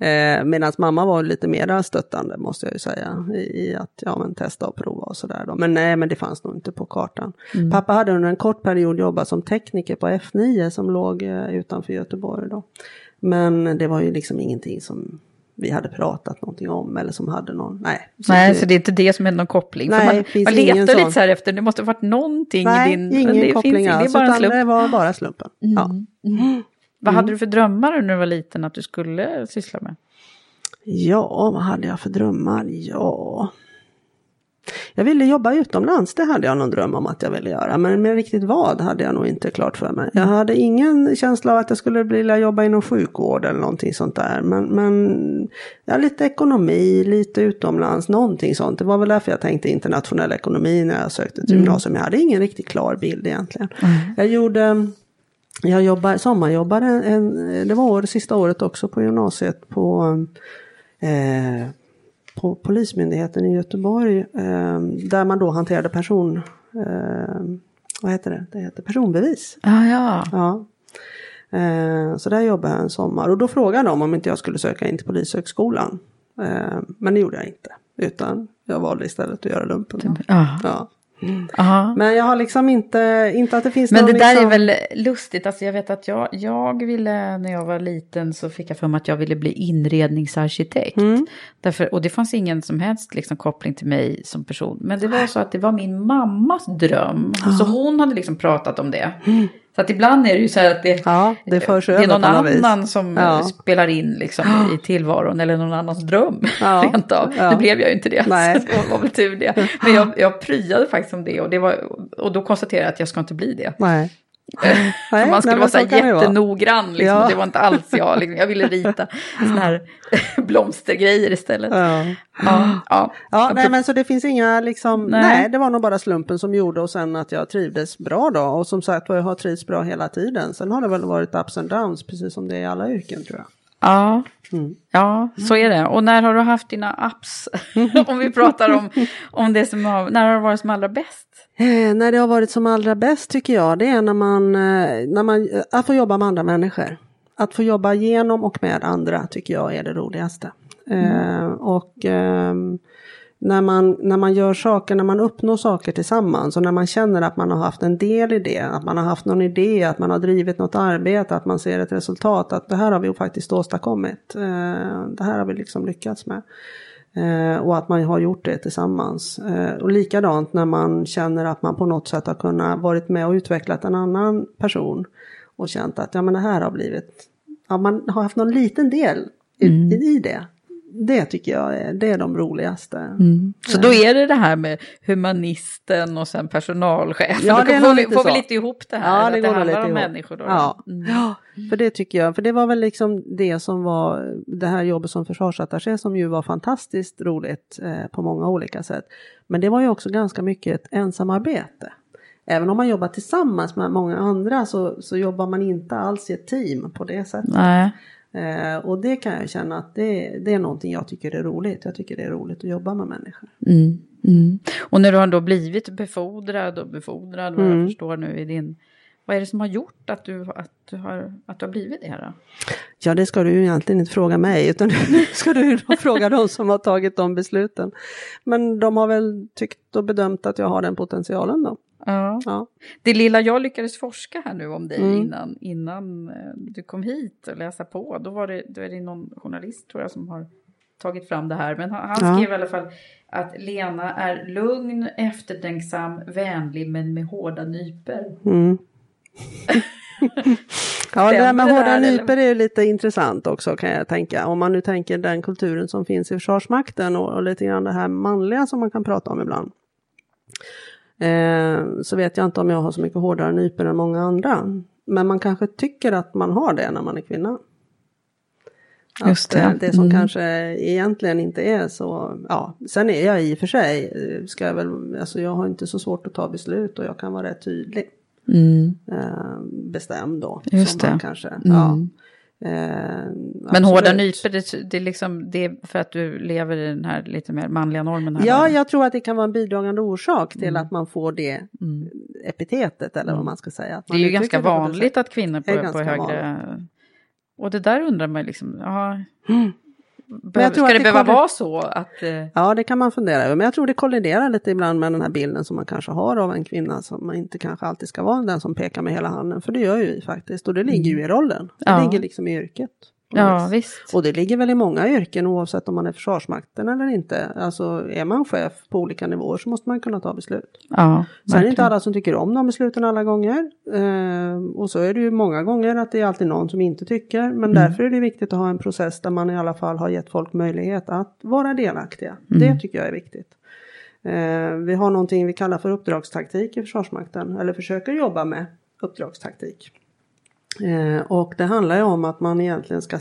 eh, Medan mamma var lite mer stöttande måste jag ju säga. I, att ja, men testa och prova och sådär. Men nej, men det fanns nog inte på kartan. Mm. Pappa hade under en kort period jobbat som tekniker på F9 som låg eh, utanför Göteborg. Då. Men det var ju liksom ingenting som vi hade pratat någonting om eller som hade någon, nej. Nej, det- så det är inte det som är någon koppling. Nej, man, finns man ingen letar lite så här efter, det måste ha varit någonting Nej, i din... ingen men det koppling finns, alls, Det är bara slump. Mm. det var bara slumpen. Ja. Vad hade du för drömmar när du var liten att du skulle syssla med? ja, vad hade jag för drömmar? Ja... Jag ville jobba utomlands, det hade jag någon dröm om att jag ville göra. Men med riktigt vad hade jag nog inte klart för mig. Jag hade ingen känsla av att jag skulle vilja jobba inom sjukvård eller någonting sånt där. Men, men ja, lite ekonomi, lite utomlands, någonting sånt. Det var väl därför jag tänkte internationell ekonomi när jag sökte till gymnasium. Jag hade ingen riktigt klar bild egentligen. Jag gjorde jag jobbade, sommarjobbade, en, det var år, sista året också på gymnasiet på, eh, på Polismyndigheten i Göteborg. Eh, där man då hanterade person, eh, vad heter det? Det heter personbevis. Ah, ja, Ja. Eh, så där jobbade jag en sommar och då frågade de om inte jag skulle söka in till Polishögskolan. Eh, men det gjorde jag inte. Utan jag valde istället att göra lumpen. då. ja. Aha. Men jag har liksom inte, inte att det finns Men någon det där liksom... är väl lustigt, alltså jag vet att jag, jag ville, när jag var liten så fick jag för mig att jag ville bli inredningsarkitekt. Mm. Därför, och det fanns ingen som helst liksom, koppling till mig som person. Men det var så att det var min mammas dröm. Så hon hade liksom pratat om det. Så att ibland är det ju så här att det. Ja, det det är någon något vis. annan som Ja. spelar in liksom, i tillvaron. Eller någon annans dröm. Ja. Rent av. Ja. Nu blev jag ju inte det. Nej. Så det var väl tur det. Men jag, jag pryade faktiskt om det. Och, det var, och då konstaterade jag att jag ska inte bli det. Nej. För man skulle nej, vara så jättenoggrann. Liksom. Ja. Det var inte alls jag. Liksom. Jag ville rita såna här blomstergrejer istället. Ja. Ja, ja. Ja, nej men så det finns inga liksom, nej. Nej. det var nog bara slumpen som gjorde och sen att jag trivdes bra då och som sagt jag har trivts bra hela tiden. Sen har det väl varit ups and downs precis som det är i alla yrken tror jag. Ja. Mm. ja, så är det. Och när har du haft dina apps? om vi pratar om, om det som har, när har det varit som allra bäst? Eh, när det har varit som allra bäst tycker jag det är när man, eh, när man, eh, att få jobba med andra människor. Att få jobba genom och med andra tycker jag är det roligaste. Eh, och ehm, när, man, när man gör saker, när man uppnår saker tillsammans och när man känner att man har haft en del i det, att man har haft någon idé, att man har drivit något arbete, att man ser ett resultat, att det här har vi faktiskt åstadkommit. Eh, det här har vi liksom lyckats med. Eh, och att man har gjort det tillsammans. Eh, och likadant när man känner att man på något sätt har kunnat varit med och utvecklat en annan person. Och känt att ja, men det här har blivit, ja, man har haft någon liten del i, i det. Det tycker jag är, det är de roligaste. Så då är det det här med humanisten och sen personalchef. Ja, det får, vi, lite får vi lite ihop det här. Ja, det det går handlar lite om ihop. människor. Då. Ja. Mm. ja, för det tycker jag. För det var väl liksom det som var det här jobbet som försvarsattaché som ju var fantastiskt roligt eh, på många olika sätt. Men det var ju också ganska mycket ett ensamarbete. Även om man jobbar tillsammans med många andra så, så jobbar man inte alls i ett team på det sättet. Nej. Eh, och det kan jag känna att det, det är någonting jag tycker är roligt. Jag tycker det är roligt att jobba med människor. Mm, mm. Och när du har då blivit befordrad och befordrad, vad Mm. jag förstår nu i din... Vad är det som har gjort att du, att du, har, att du har blivit det här då? Ja, det ska du ju egentligen inte fråga mig, utan det ska du fråga de som har tagit de besluten. Men de har väl tyckt och bedömt att jag har den potentialen då. Ja. Ja, Det lilla jag lyckades forska här nu om dig Mm. innan, innan eh, du kom hit och läsa på, då, var det, då är det någon journalist tror jag som har tagit fram det här. Men han, han Ja. skrev i alla fall att Lena är lugn, eftertänksam, vänlig men med hårda nyper. mm. ja det där med hårda nyper är ju lite intressant också kan jag tänka. Om man nu tänker den kulturen som finns i Försvarsmakten och, och lite grann det här manliga som man kan prata om ibland. Eh, så vet jag inte om jag har så mycket hårdare nyper än många andra. Men man kanske tycker att man har det när man är kvinna. Just att, det. eh, det som Mm. kanske egentligen inte är så, ja, sen är jag i och för sig, eh, ska jag väl, alltså jag har inte så svårt att ta beslut och jag kan vara rätt tydlig. Mm. Eh, bestämd då. Just det. kanske, Mm. ja. Eh, Men hårda nypor, det, det, är liksom, det är för att du lever i den här lite mer manliga normen? Här Ja, världen. jag tror att det kan vara en bidragande orsak till Mm. att man får det epitetet eller vad man ska säga. Det är ju ganska vanligt att kvinnor på, på högre... Och det där undrar man liksom, ja... jag Behöver, tror ska det det behöva vara så att... eh, Ja, det kan man fundera över. Men jag tror det kolliderar lite ibland med den här bilden som man kanske har av en kvinna som man inte kanske alltid ska vara den som pekar med hela handen. För det gör ju vi faktiskt och det ligger ju i rollen. Det Ja. ligger liksom i yrket. Ja, vis. visst. Och det ligger väl i många yrken oavsett om man är Försvarsmakten eller inte. Alltså är man chef på olika nivåer så måste man kunna ta beslut. Ja, Sen är det inte alla som tycker om de besluten alla gånger. Eh, och så är det ju många gånger att det är alltid någon som inte tycker. Men Mm. därför är det viktigt att ha en process där man i alla fall har gett folk möjlighet att vara delaktiga. Mm. Det tycker jag är viktigt. Eh, vi har någonting vi kallar för uppdragstaktik i Försvarsmakten. Eller försöker jobba med uppdragstaktik. Eh, och det handlar ju om att man egentligen ska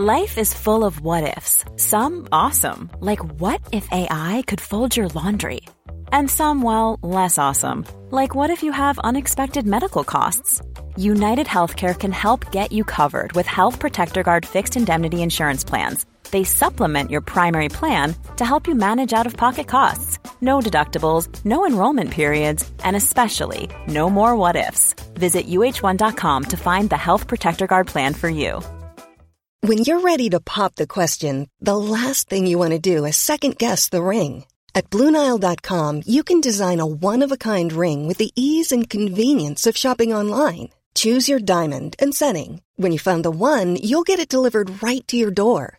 Life is full of what ifs. Some awesome, like what if AI could fold your laundry? And some, well, less awesome, like what if you have unexpected medical costs? United Healthcare can help get you covered with Health Protector Guard fixed indemnity insurance plans. They supplement your primary plan to help you manage out of pocket costs. No deductibles, no enrollment periods, and especially no more what ifs. Visit uh1.com to find the Health Protector Guard plan for you. When you're ready to pop the question, the last thing you want to do is second guess the ring. At Bluenile.com, you can design a one of a kind ring with the ease and convenience of shopping online. Choose your diamond and setting. When you find the one, you'll get it delivered right to your door.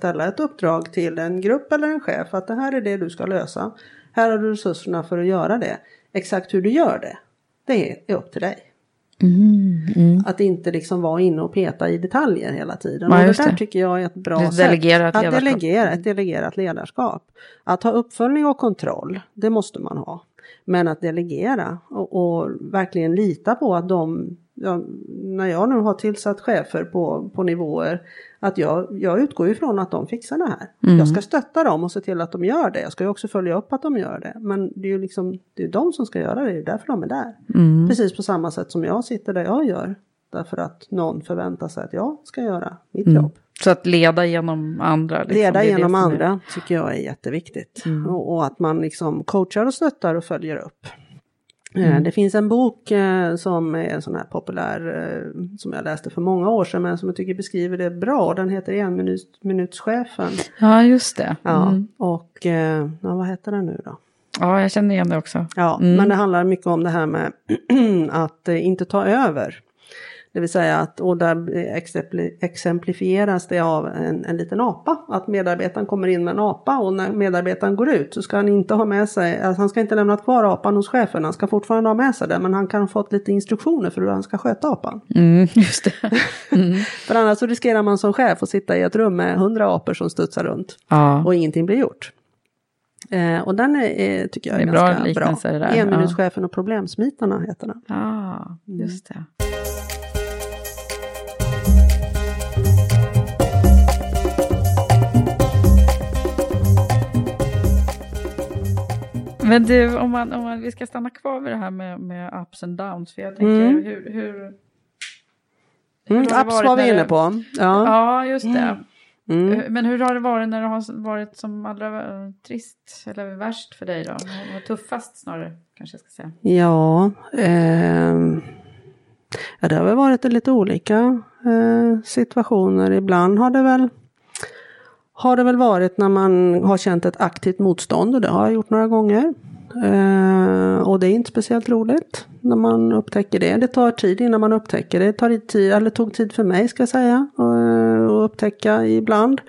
Ställa ett uppdrag till en grupp eller en chef att det här är det du ska lösa. Här har du resurserna för att göra det. Exakt hur du gör det, det är upp till dig. Mm, Att inte liksom vara inne och peta i detaljer hela tiden. Ja, och det där det. tycker jag är ett bra Det är sätt. delegerat att ledarskap. delegera, ett delegerat ledarskap. Att ha uppföljning och kontroll, det måste man ha. Men att delegera och, och verkligen lita på att de, ja, när jag nu har tillsatt chefer på, på nivåer, att jag, jag utgår ifrån att de fixar det här. Mm. Jag ska stötta dem och se till att de gör det. Jag ska ju också följa upp att de gör det. Men det är ju liksom, det är de som ska göra det, det är därför de är där. Mm. Precis på samma sätt som jag sitter där jag gör. Därför att någon förväntar sig att jag ska göra mitt Mm. jobb. Så att leda genom andra. Liksom, Leda genom som är- andra tycker jag är jätteviktigt. Mm. Och, och att man liksom coachar och stöttar och följer upp. Eh, mm. Det finns en bok eh, som är sån här populär, eh, som jag läste för många år sedan, men som jag tycker beskriver det bra. Den heter Enminutschefen. Ja, just det. Mm. Ja, och ja, vad heter den nu då? Ja, jag känner igen det också. Ja, mm. men det handlar mycket om det här med att inte ta över. Det vill säga att, och där exemplifieras det av en, en liten apa. Att medarbetaren kommer in med en apa och när medarbetaren går ut så ska han inte ha med sig, alltså han ska inte lämna kvar apan hos chefen, han ska fortfarande ha med sig den men han kan ha fått lite instruktioner för hur han ska sköta apan. Mm, just det. Mm. för annars så riskerar man som chef att sitta i ett rum med hundra apor som studsar runt ja. och ingenting blir gjort. Eh, och den är, är, tycker jag är, är ganska bra. bra. Enminutschefen ja. och problemsmitarna heter den. Ja, just det. Men du, om, man, om man, vi ska stanna kvar vid det här med, med ups and downs. För jag tänker, mm. hur... hur, hur mm, ups var vi inne på. Ja, ja just det. Mm. mm. Men hur har det varit när det har varit som allra trist eller värst för dig då? Var tuffast snarare kanske jag ska säga? Ja, eh, ja det har väl varit lite olika eh, situationer. Ibland har det väl har det väl varit när man har känt ett aktivt motstånd och det har jag gjort några gånger. Eh, och det är inte speciellt roligt när man upptäcker det. Det tar tid innan man upptäcker det. Det tar tid, eller tog tid för mig ska jag säga eh, att upptäcka ibland.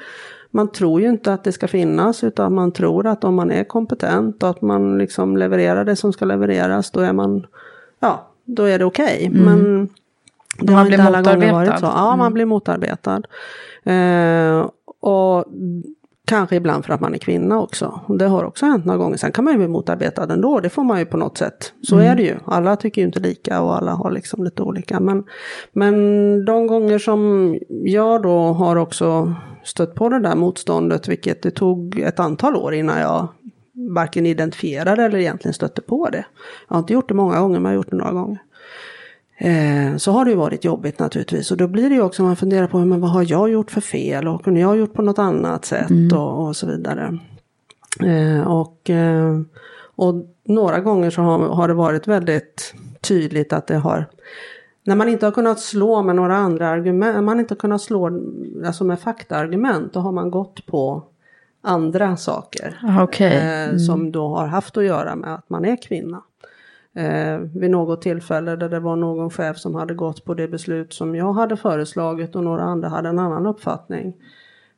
Man tror ju inte att det ska finnas utan man tror att om man är kompetent och att man liksom levererar det som ska levereras då är man, ja, då är det okej. Okay. Mm. Men det man har inte alla gånger varit så. Ja, mm. man blir motarbetad. Eh, och kanske ibland för att man är kvinna också. Det har också hänt några gånger. Sen kan man ju bli motarbetad ändå. Det får man ju på något sätt. Så mm. är det ju. Alla tycker ju inte lika och alla har liksom lite olika. Men, men de gånger som jag då har också stött på det där motståndet. Vilket det tog ett antal år innan jag varken identifierade eller egentligen stötte på det. Jag har inte gjort det många gånger men jag har gjort det några gånger. Eh, så har det ju varit jobbigt naturligtvis. Och då blir det ju också, man funderar på men vad har jag gjort för fel och kunde jag ha gjort på något annat sätt mm. och, och, så vidare. Eh, och, eh, och några gånger så har, har det varit väldigt tydligt att det har när man inte har kunnat slå med några andra argument, man inte har kunnat slå alltså med faktaargument, då har man gått på andra saker. Okay. Mm. som då har haft att göra med att man är kvinna eh, vid något tillfälle där det var någon chef som hade gått på det beslut som jag hade föreslagit och några andra hade en annan uppfattning.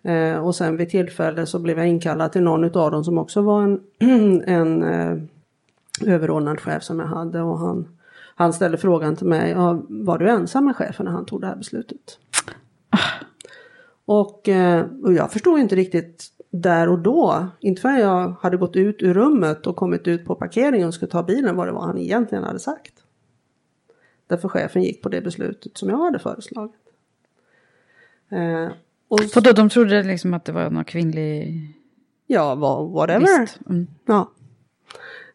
Eh, och sen vid tillfälle så blev jag inkallad till någon av dem som också var en, en eh, överordnad chef som jag hade och han, han ställde frågan till mig, ja, var du ensam med chefen när han tog det här beslutet? Och, eh, och jag förstod inte riktigt där och då, inte förrän jag hade gått ut ur rummet och kommit ut på parkeringen och skulle ta bilen vad det var han egentligen hade sagt. Därför chefen gick på det beslutet som jag hade föreslagit. Eh, och För då de trodde liksom att det var någon kvinnlig... Ja, whatever. Mm. Ja.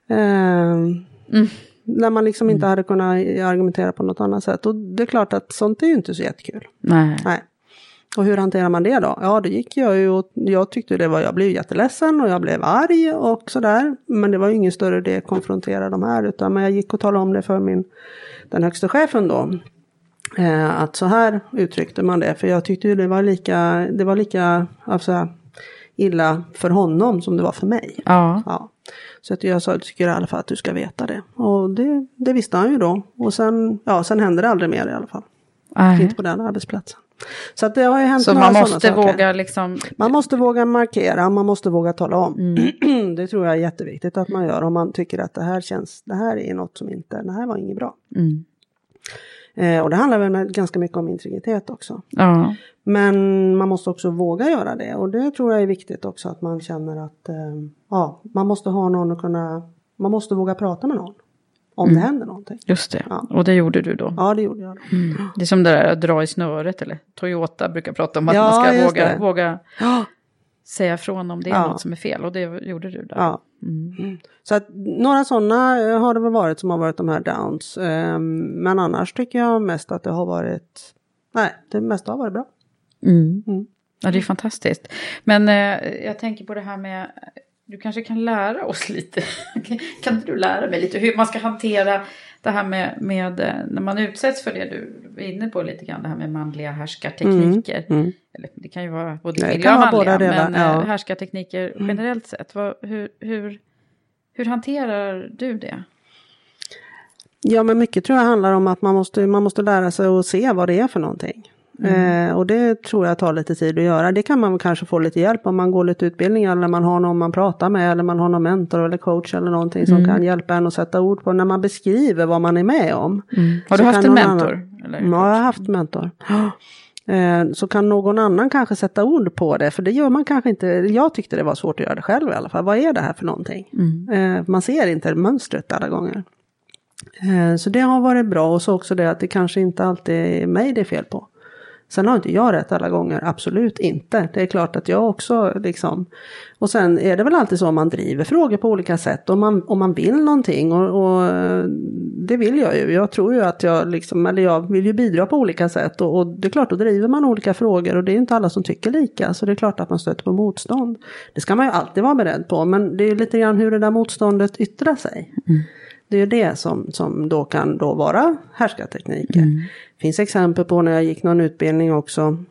Eh, mm. När man liksom inte mm. hade kunnat argumentera på något annat sätt. Och det är klart att sånt är ju inte så jättekul. Nej. Nej. Och hur hanterar man det då? Ja, då gick jag ju och jag tyckte det var, jag blev jätteledsen och jag blev arg och sådär. Men det var ju ingen större idé att konfrontera de här utan men jag gick och talade om det för min, den högsta chefen då. Eh, att så här uttryckte man det, för jag tyckte ju det var lika, det var lika alltså, illa för honom som det var för mig. Ja. ja. Så att jag sa, jag tycker i alla fall att du ska veta det. Och det, det visste han ju då. Och sen, ja, sen hände det aldrig mer i alla fall. Nej. Inte på den arbetsplatsen. Så att det har ju hänt Så man måste våga liksom... Man måste våga markera, man måste våga tala om. Mm. det tror jag är jätteviktigt att man gör om man tycker att det här känns, det här är något som inte, det här var inget bra. Mm. Eh, och det handlar väl ganska mycket om integritet också. Ja. Men man måste också våga göra det och det tror jag är viktigt också att man känner att eh, ja, man måste ha någon att kunna, man måste våga prata med någon om mm. det händer någonting. Just det, ja. och det gjorde du då? Ja, det gjorde jag. Mm. Det är som det där att dra i snöret, eller Toyota brukar prata om att ja, man ska våga, våga säga från om det är ja. något som är fel, och det gjorde du där. Ja. Mm. mm. Så att några sådana eh, har det väl varit som har varit de här downs. Um, men annars tycker jag mest att det har varit, nej, det mesta har varit bra. Mm. Mm. Ja, det är fantastiskt. Men eh, jag tänker på det här med Du kanske kan lära oss lite. kan inte du lära mig lite hur man ska hantera det här med, med eh, när man utsätts för det du var inne på lite grann, det här med manliga härskartekniker. Mm, mm. Eller, det kan ju vara både kvinnliga och manliga, men ja. ja. härskartekniker generellt sett. Vad, hur, hur, hur hanterar du det? Ja men mycket tror jag handlar om att man måste, man måste lära sig att se vad det är för någonting. Eh, och det tror jag tar lite tid att göra. Det kan man kanske få lite hjälp om man går lite utbildningar eller man har någon man pratar med eller man har någon mentor eller coach eller någonting som kan hjälpa en att sätta ord på när man beskriver vad man är med om. Har Så du haft en mentor? Annan, ja, jag har haft mentor. Eh, Så kan någon annan kanske sätta ord på det, för det gör man kanske inte. Jag tyckte det var svårt att göra det själv i alla fall. Vad är det här för någonting? Eh, Man ser inte mönstret alla gånger. Eh, Så det har varit bra och så också det att det kanske inte alltid är mig det är fel på. Sen har inte jag rätt alla gånger, absolut inte. Det är klart att jag också liksom. Och sen är det väl alltid så om man driver frågor på olika sätt. Om man, om man vill någonting och, och det vill jag ju. Jag tror ju att jag liksom, eller jag vill ju bidra på olika sätt. Och, och det är klart, då driver man olika frågor och det är inte alla som tycker lika. Så det är klart att man stöter på motstånd. Det ska man ju alltid vara beredd på. Men det är ju lite grann hur det där motståndet yttrar sig. Mm. Det är det som, som då kan då vara härskartekniker. Det finns exempel på när jag gick någon utbildning också.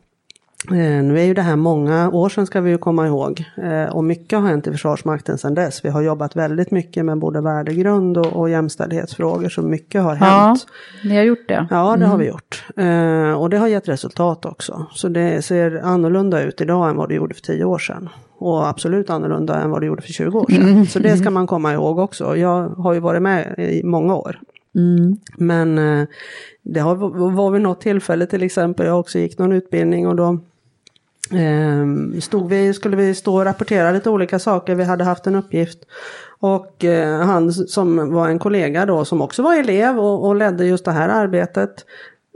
Eh, nu är ju det här många år sedan ska vi ju komma ihåg. Eh, och mycket har hänt i Försvarsmakten sedan dess. Vi har jobbat väldigt mycket med både värdegrund och, och jämställdhetsfrågor. Så mycket har hänt. ni har gjort det. Ja, det har vi gjort. Eh, och det har gett resultat också. Så det ser annorlunda ut idag än vad det gjorde för tio år sedan. Och absolut annorlunda än vad det gjorde för 20 år sedan. Så det ska man komma ihåg också. Jag har ju varit med i många år. Mm. Men eh, det har, var vid något tillfälle till exempel, jag också gick någon utbildning och då eh, stod vi, skulle vi stå och rapportera lite olika saker, vi hade haft en uppgift. Och eh, han som var en kollega då som också var elev och, och ledde just det här arbetet.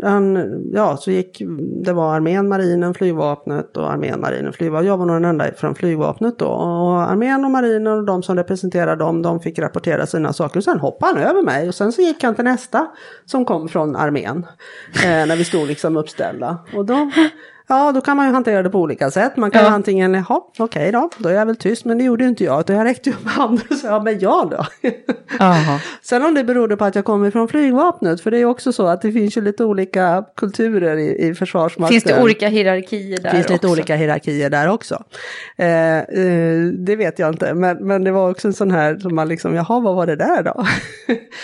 Han, ja, så gick, det var armén, marinen, flygvapnet och armén, marinen, flygvapnet. Jag var nog den enda från flygvapnet då. Och armén och marinen och de som representerade dem, de fick rapportera sina saker. Och sen hoppade han över mig och sen så gick han till nästa som kom från armén. Eh, när vi stod liksom uppställda. Och då, ja, då kan man ju hantera det på olika sätt. Man kan Ja. antingen, jaha, okej då, då är jag väl tyst. Men det gjorde ju inte jag, utan jag räckte upp handen och sa, ja men jag då. Sen om det berodde på att jag kommer från flygvapnet, för det är också så att det finns ju lite olika kulturer i, i Försvarsmakten. Finns det olika hierarkier där Det finns lite också? olika hierarkier där också. Eh, eh, det vet jag inte, men, men det var också en sån här som man liksom, jaha vad var det där då?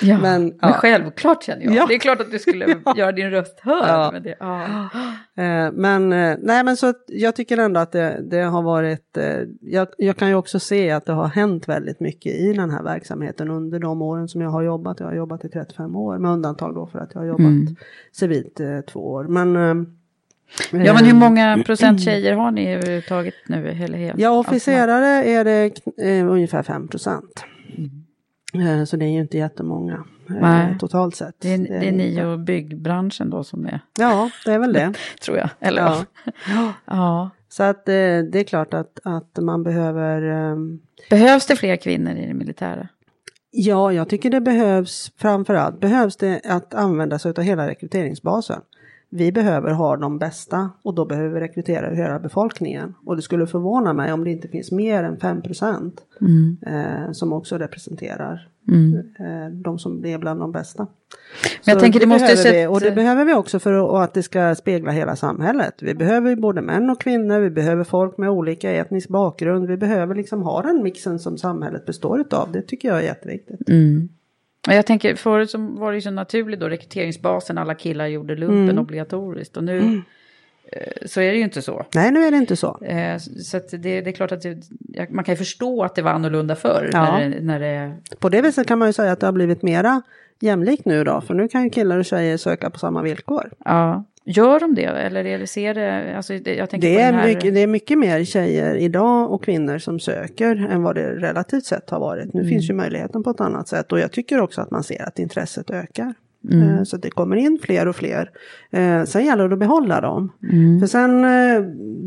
Ja, Men, men, ja. självklart känner jag. Ja. Det är klart att du skulle göra din röst hörd. Ja. Men det, ja. Eh, Men, eh, nej, men så jag tycker ändå att det, det har varit, eh, jag, jag kan ju också se att det har hänt väldigt mycket i den här verksamheten under de åren som jag har jobbat. Jag har jobbat i 35 år med undantag då för att jag har jobbat civilt eh, två år. Men, ja, men hur många procent tjejer har ni överhuvudtaget nu? Eller helt? Ja, officerare är det eh, ungefär 5 procent. Eh, så det är ju inte jättemånga Nej. totalt sett. Det är, det är inte. ni och byggbranschen då som är, Ja, det är väl det. tror jag. Eller Ja. ja. ja. Så att eh, det är klart att, att man behöver ehm, Behövs det fler kvinnor i det militära? Ja, jag tycker det behövs framförallt behövs det att använda sig av hela rekryteringsbasen. Vi behöver ha de bästa och då behöver vi rekrytera hela befolkningen. Och det skulle förvåna mig om det inte finns mer än 5 procent eh, som också representerar eh, de som är bland de bästa. Men jag Så tänker det måste behöver vi, Och det behöver vi också för att, det ska spegla hela samhället. Vi behöver både män och kvinnor, vi behöver folk med olika etnisk bakgrund. Vi behöver liksom ha den mixen som samhället består utav. Det tycker jag är jätteviktigt. Och Jag tänker, förut så var det ju så naturligt då, rekryteringsbasen, alla killar gjorde lumpen Mm. obligatoriskt. Och nu eh, så är det ju inte så. Nej, nu är det inte så. Eh, Så det, det är klart att det, man kan ju förstå att det var annorlunda förr. Ja. När det, när det, På det viset kan man ju säga att det har blivit mera jämlikt nu då. För nu kan ju killar och tjejer söka på samma villkor. ja. Gör de det? Eller är det, ser det, alltså jag tänker Det på är, här, mycket, det är mycket mer tjejer idag och kvinnor som söker än vad det relativt sett har varit. Nu finns ju möjligheten på ett annat sätt och jag tycker också att man ser att intresset ökar. Eh, Så det kommer in fler och fler. Eh, Sen gäller det att behålla dem. För sen eh,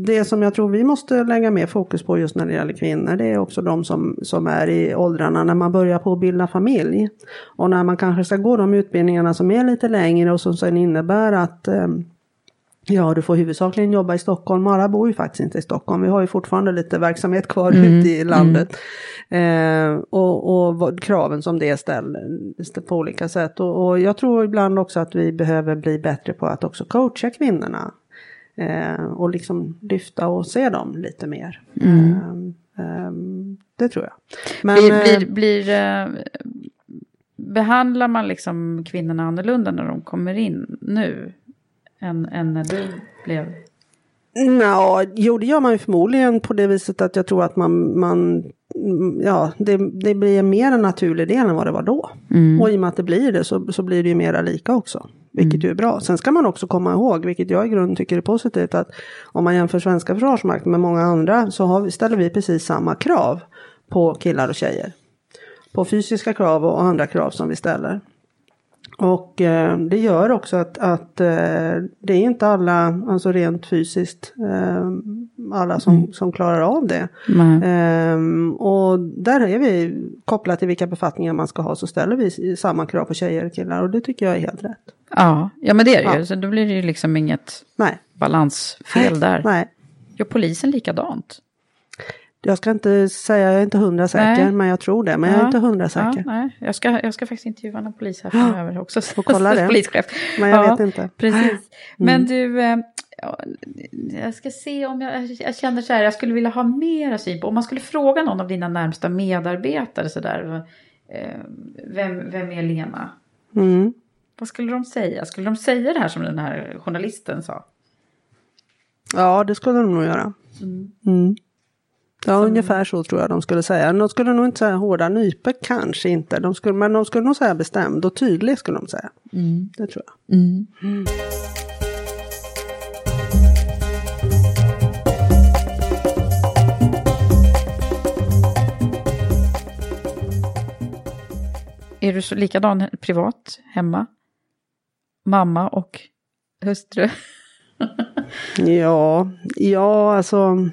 det som jag tror vi måste lägga mer fokus på just när det gäller kvinnor det är också de som, som är i åldrarna när man börjar på att bilda familj. Och när man kanske ska gå de utbildningarna som är lite längre och som sen innebär att Ja, du får huvudsakligen jobba i Stockholm. Alla bor ju faktiskt inte i Stockholm. Vi har ju fortfarande lite verksamhet kvar Mm, ute i landet. Eh, och, och vad, kraven som det ställer på olika sätt. Och, och jag tror ibland också att vi behöver bli bättre på att också coacha kvinnorna. Eh, och liksom lyfta och se dem lite mer. Mm. Eh, eh, det tror jag. Men, blir, eh, blir, blir, eh, behandlar man liksom kvinnorna annorlunda när de kommer in nu? Än, än när du blev... Nå, jo det gör man ju förmodligen på det viset att jag tror att man, man mm, ja, det, det blir mer en naturlig del än vad det var då. Mm. Och i och med att det blir det så, så blir det ju mera lika också. Vilket ju är bra. Sen ska man också komma ihåg, vilket jag i grunden tycker är positivt, att om man jämför svenska försvarsmakten med många andra så har ställer vi precis samma krav på killar och tjejer. På fysiska krav och andra krav som vi ställer. Och eh, det gör också att, att eh, det är inte alla, alltså rent fysiskt, eh, alla som, som klarar av det. Ehm, och där är vi kopplat till vilka befattningar man ska ha så ställer vi samma krav på tjejer och killar och det tycker jag är helt rätt. Ja, ja men det är det Ja. ju. Så då blir det ju liksom inget Nej. balansfel där. Nej. Gör polisen likadant? Jag ska inte säga, jag är inte hundra säker, Nej. men jag tror det. Men jag är inte hundra säker. Ja, nej. Jag, ska, jag ska faktiskt intervjua någon polis här framöver också. Och kolla det. Polischef. Men jag vet inte. Precis. Men Mm. du, eh, ja, jag ska se om jag, jag känner så här, jag skulle vilja ha syn på, om man skulle fråga någon av dina närmsta medarbetare så där, eh, vem, vem är Lena? Mm. Vad skulle de säga? Skulle de säga det här som den här journalisten sa? Ja, det skulle de nog göra. Mm. Ja, ungefär så tror jag de skulle säga. De skulle nog inte säga hårda nypor, kanske inte. De skulle, men de skulle nog säga bestämd och tydlig skulle de säga. Det tror jag. Är du så likadan privat, hemma? Mamma och hustru? Ja, ja alltså.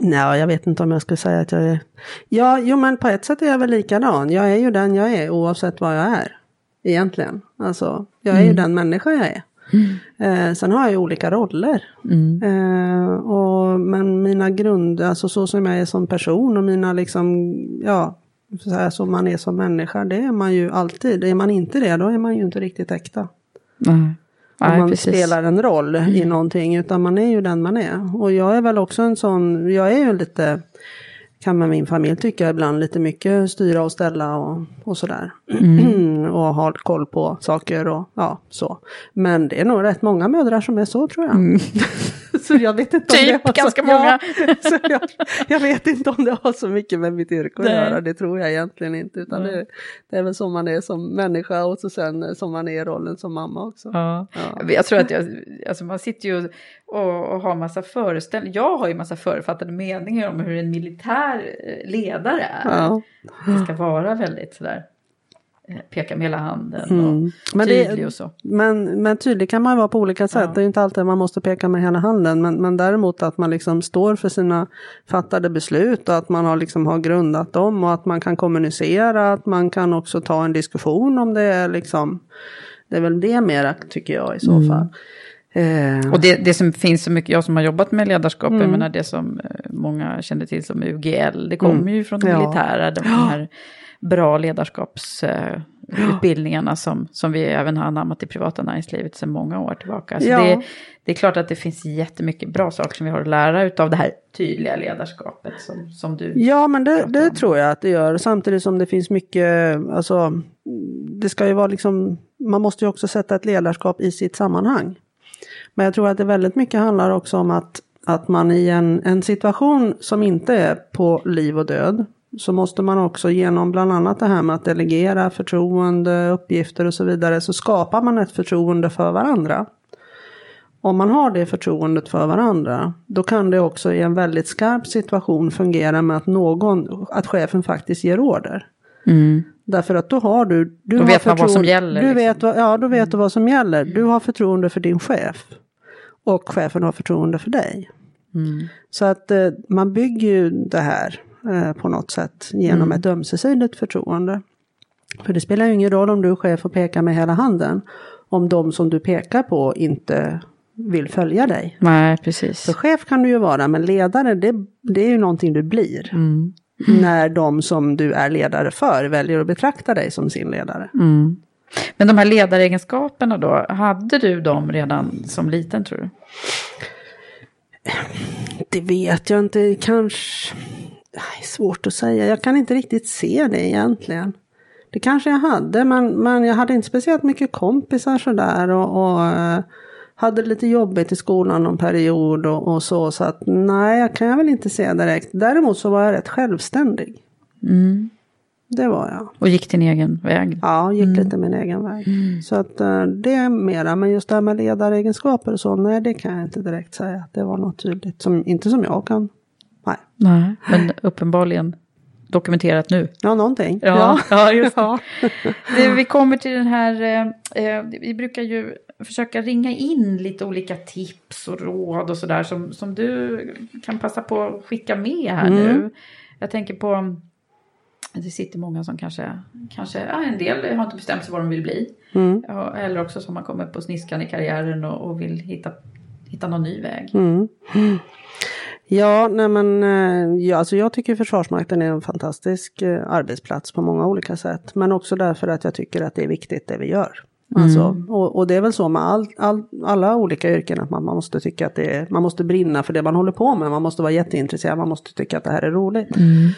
Nej, jag vet inte om jag skulle säga att jag är. Ja, jo men på ett sätt är jag väl likadan. Jag är ju den jag är oavsett vad jag är. Egentligen. Alltså, jag är ju den människa jag är. Eh, sen har jag ju olika roller. Eh, och, men mina grund, alltså så som jag är som person och mina liksom, ja, så här som man är som människa, det är man ju alltid. Är man inte det, då är man ju inte riktigt äkta. Nej. Om Nej, man precis. Mm. spelar en roll i någonting, utan man är ju den man är. Och jag är väl också en sån, jag är ju lite, kan med min familj tycka ibland, lite mycket styra och ställa och, och sådär. Mm. och ha koll på saker och ja, så. Men det är nog rätt många mödrar som är så tror jag. så jag vet inte om Mm. Typ, det har ganska så, många. Ja, så jag, jag vet inte om det har så mycket med mitt yrke att Nej. göra, det tror jag egentligen inte. Utan det, det är väl som man är som människa och så sen som man är i rollen som mamma också. Ja. Ja. Jag tror att jag, alltså man sitter ju och, och har massa föreställningar. Jag har ju massa förutfattade meningar om hur en militär eh, ledare är. Ja. Det ska vara väldigt sådär, eh, peka med hela handen och Mm. Men det- tydlig och så. Men, men tydlig kan man vara på olika sätt. Ja. Det är inte alltid man måste peka med hela handen. Men, men däremot att man liksom står för sina fattade beslut och att man har, liksom har grundat dem och att man kan kommunicera. Att man kan också ta en diskussion om det är liksom. Det är väl det mera tycker jag i så Mm. fall. Eh, Och det, det som finns så mycket, jag som har jobbat med ledarskap, Mm. jag menar det som eh, många känner till som UGL, det kommer Mm. ju från det Ja. militära, de här bra ledarskapsutbildningarna som, som vi även har anammat i privata näringslivet sedan många år tillbaka. Så Ja. det, det är klart att det finns jättemycket bra saker som vi har att lära av det här tydliga ledarskapet som, som du Ja, men det, det tror jag att det gör. Samtidigt som det finns mycket, alltså, det ska ju vara liksom, man måste ju också sätta ett ledarskap i sitt sammanhang. Men jag tror att det väldigt mycket handlar också om att, att man i en, en situation som inte är på liv och död, så måste man också genom bland annat det här med att delegera förtroende, uppgifter och så vidare, så skapar man ett förtroende för varandra. Om man har det förtroendet för varandra, då kan det också i en väldigt skarp situation fungera med att någon, att chefen faktiskt ger order. Mm. Därför att då har du... du Då har vet man vad som förtroende- gäller, Du liksom. vet, vad- ja, då vet du vad som gäller. Du har förtroende för din chef. Och chefen har förtroende för dig. Så att eh, man bygger ju det här eh, på något sätt genom ett ömsesidigt förtroende. För det spelar ju ingen roll om du är chef och pekar med hela handen. Om de som du pekar på inte vill följa dig. Nej, precis. För chef kan du ju vara, men ledare det, det är ju någonting du blir. Mm. När de som du är ledare för väljer att betrakta dig som sin ledare. Mm. Men de här ledaregenskaperna då, hade du dem redan som liten tror du? Det vet jag inte, kanske... Svårt att säga, jag kan inte riktigt se det egentligen. Det kanske jag hade, men, men jag hade inte speciellt mycket kompisar sådär och, och hade lite jobbigt i skolan någon period och, och, så. Så att nej, jag kan jag väl inte se direkt. Däremot så var jag rätt självständig. Mm. Det var jag. Och gick din egen väg? Ja, gick mm. lite min egen väg. Mm. Så att uh, det är mera, men just det här med ledaregenskaper och så, nej det kan jag inte direkt säga. att Det var något tydligt, som, inte som jag kan. Nej. Nej, men uppenbarligen dokumenterat nu. Ja, någonting. Ja, ja. just det. det. Vi kommer till den här, eh, eh, vi brukar ju försöka ringa in lite olika tips och råd och sådär som, som du kan passa på att skicka med här mm. nu. Jag tänker på, det sitter många som kanske, kanske ja, en del har inte bestämt sig vad de vill bli. Mm. Eller också som har kommit på sniskan i karriären och, och vill hitta, hitta någon ny väg. Mm. Ja, nej men, eh, ja, alltså jag tycker Försvarsmakten är en fantastisk eh, arbetsplats på många olika sätt. Men också därför att jag tycker att det är viktigt det vi gör. Mm. Alltså, och, och, det är väl så med all, all, alla olika yrken att man, man måste tycka att det är, man måste brinna för det man håller på med. Man måste vara jätteintresserad, man måste tycka att det här är roligt. Mm.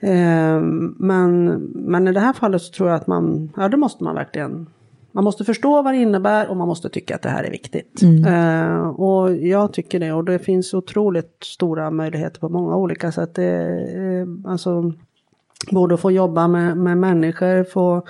Eh, men, men i det här fallet så tror jag att man, ja det måste man verkligen man måste förstå vad det innebär och man måste tycka att det här är viktigt. Mm. Uh, och jag tycker det och det finns otroligt stora möjligheter på många olika sätt. Det, uh, alltså, både att få jobba med, med människor, få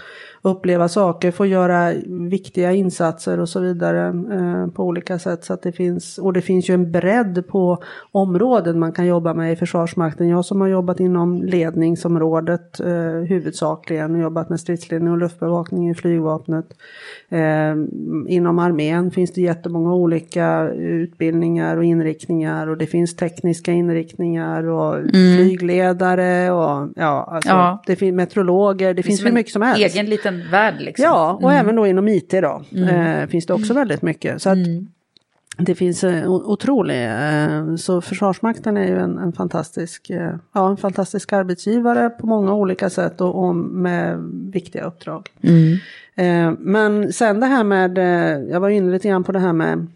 uppleva saker, få göra viktiga insatser och så vidare eh, på olika sätt. Så att det finns, och det finns ju en bredd på områden man kan jobba med i Försvarsmakten. Jag som har jobbat inom ledningsområdet eh, huvudsakligen, jobbat med stridsledning och luftbevakning i flygvapnet. Eh, inom armén finns det jättemånga olika utbildningar och inriktningar och det finns tekniska inriktningar och mm. flygledare och ja, alltså, ja. det finns meteorologer, det, det finns hur mycket som helst. Egen liten liten värld. Liksom. Ja, och mm. även då inom IT då mm. eh, finns det också väldigt mycket. Så att mm. det finns eh, otroligt. Eh, så Försvarsmakten är ju en, en fantastisk, eh, ja, en fantastisk arbetsgivare på många olika sätt och, och med viktiga uppdrag. Mm. Men sen det här med, jag var inne lite grann på det här med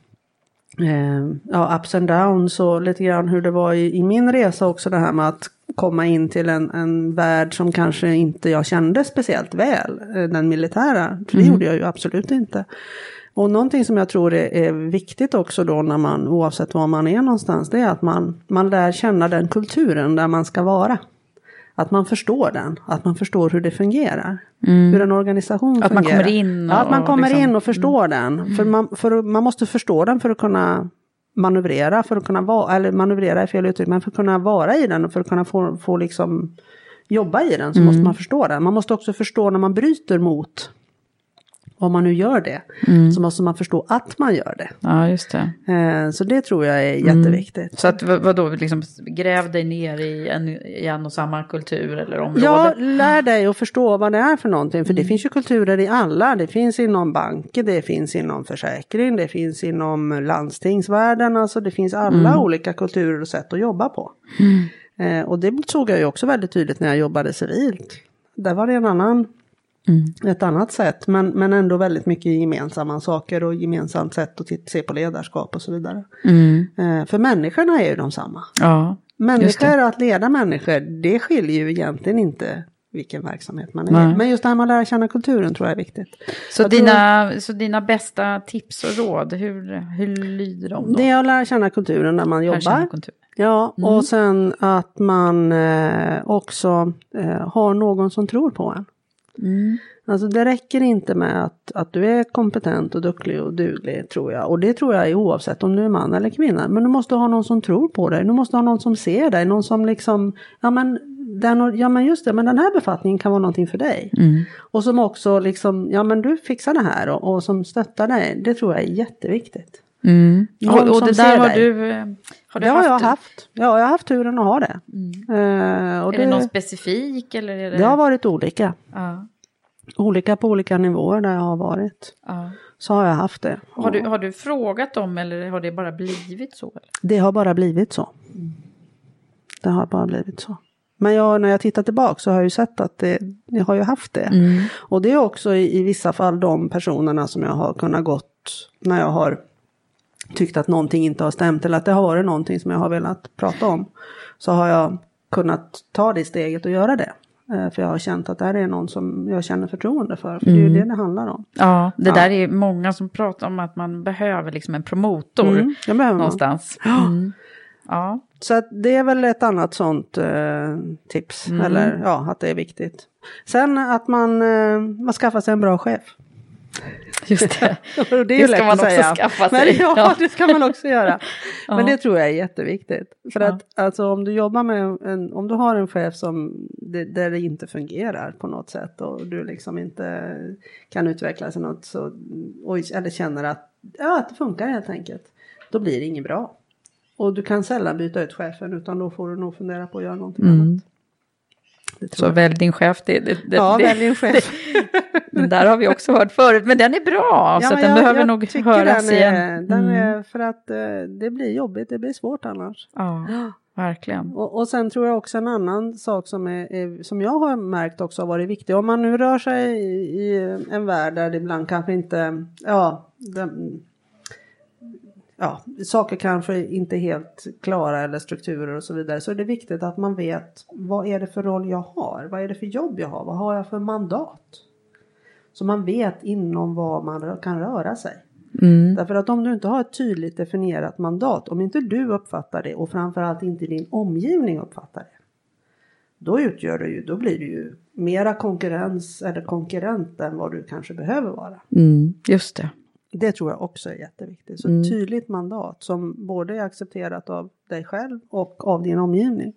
ja, ups and downs och lite grann hur det var i, i min resa också det här med att komma in till en, en värld som kanske inte jag kände speciellt väl, eh, den militära. För det mm. gjorde jag ju absolut inte. Och någonting som jag tror är, är, viktigt också då när man, oavsett var man är någonstans, det är att man, man lär känna den kulturen där man ska vara. Att man förstår den, att man förstår hur det fungerar. Mm. Hur en organisation att fungerar. Man kommer in och, ja, att man kommer liksom, in och förstår mm. den. För man, för man måste förstå den för att kunna manövrera för att kunna vara, eller manövrera är fel uttryck, men för att kunna vara i den och för att kunna få, få liksom jobba i den så mm. måste man förstå den. Man måste också förstå när man bryter mot om man nu gör det, mm. så måste man förstå att man gör det. Ja, just det. Eh, så det tror jag är mm. jätteviktigt. Så att vadå, liksom, gräv dig ner i en, i en och samma kultur eller område? Ja, lär dig att förstå vad det är för någonting. För mm. det finns ju kulturer i alla. Det finns inom banker, det finns inom försäkring, det finns inom landstingsvärlden. Alltså det finns alla mm. olika kulturer och sätt att jobba på. Mm. Eh, och det såg jag ju också väldigt tydligt när jag jobbade civilt. Där var det en annan Mm. Ett annat sätt, men, men ändå väldigt mycket gemensamma saker och gemensamt sätt att se på ledarskap och så vidare. Mm. Eh, för människorna är ju de samma. Ja, människor, att leda människor, det skiljer ju egentligen inte vilken verksamhet man är Nej. Men just det här med att lära känna kulturen tror jag är viktigt. Så, dina, tror, så dina bästa tips och råd, hur, hur lyder de? Då? Det är att lära känna kulturen när man jobbar. Ja, mm. och sen att man eh, också eh, har någon som tror på en. Mm. Alltså det räcker inte med att, att du är kompetent och duktig och duglig tror jag. Och det tror jag är oavsett om du är man eller kvinna. Men du måste ha någon som tror på dig. Du måste ha någon som ser dig. Någon som liksom, ja men, den, ja men just det, men den här befattningen kan vara någonting för dig. Mm. Och som också liksom, ja men du fixar det här och, och som stöttar dig. Det tror jag är jätteviktigt. Mm. Och, och det där har du, har du det haft? har jag haft. Ja, jag har haft turen att ha det. Mm. Uh, är det, det någon specifik eller? Är det... det har varit olika. Ja. Olika på olika nivåer där jag har varit. Ja. så har jag haft det. Har du, har du frågat dem eller har det bara blivit så? Eller? Det har bara blivit så. Det har bara blivit så. Men jag, när jag tittar tillbaka så har jag ju sett att det, jag har ju haft det. Mm. Och det är också i, i vissa fall de personerna som jag har kunnat gått när jag har tyckt att någonting inte har stämt eller att det har varit någonting som jag har velat prata om. Så har jag kunnat ta det steget och göra det. Eh, För jag har känt att det här är någon som jag känner förtroende för. För det är ju det det handlar om. Ja, det Ja. där är många som pratar om att man behöver liksom en promotor Mm, det behöver man. någonstans. Ja. Mm. Ja. Så att det är väl ett annat sånt eh, tips. Mm. Eller ja, att det är viktigt. Sen att man, eh, man skaffar sig en bra chef. Just det. Och det är Det ju ska lätt man att också säga. skaffa Men, sig. ja, Ja. det ska man också göra. Ja. Men det tror jag är jätteviktigt. För Ja. att alltså, om du jobbar med en, om du har en chef som det, där det inte fungerar på något sätt och du liksom inte kan utvecklas i något så, och, eller känner att, ja, att det funkar helt enkelt. Då blir det inget bra. Och du kan sällan byta ut chefen utan då får du nog fundera på att göra någonting Mm. annat. Så välj din chef. Det, det, det, Ja, det, välj din chef. Den där har vi också hört förut, men den är bra. så men att den jag- behöver jag nog höras den är, igen. Den Mm. är, för att eh, det blir jobbigt, det blir svårt annars. Ja, verkligen. Och, och sen tror jag också en annan sak som, är, är, som jag har märkt också har varit viktig. Om man nu rör sig i, i en värld där det ibland kanske inte, ja, den, ja, saker kanske inte är helt klara eller strukturer och så vidare. Så är det viktigt att man vet vad är det för roll jag har? Vad är det för jobb jag har? Vad har jag för mandat? Så man vet inom vad man kan röra sig. Mm. Därför att om du inte har ett tydligt definierat mandat, om inte du uppfattar det och framförallt inte din omgivning uppfattar det. Då utgör det ju, då blir du ju mera konkurrens eller konkurrent än vad du kanske behöver vara. Mm. Just det. Det tror jag också är jätteviktigt. Så Mm. ett tydligt mandat som både är accepterat av dig själv och av din omgivning.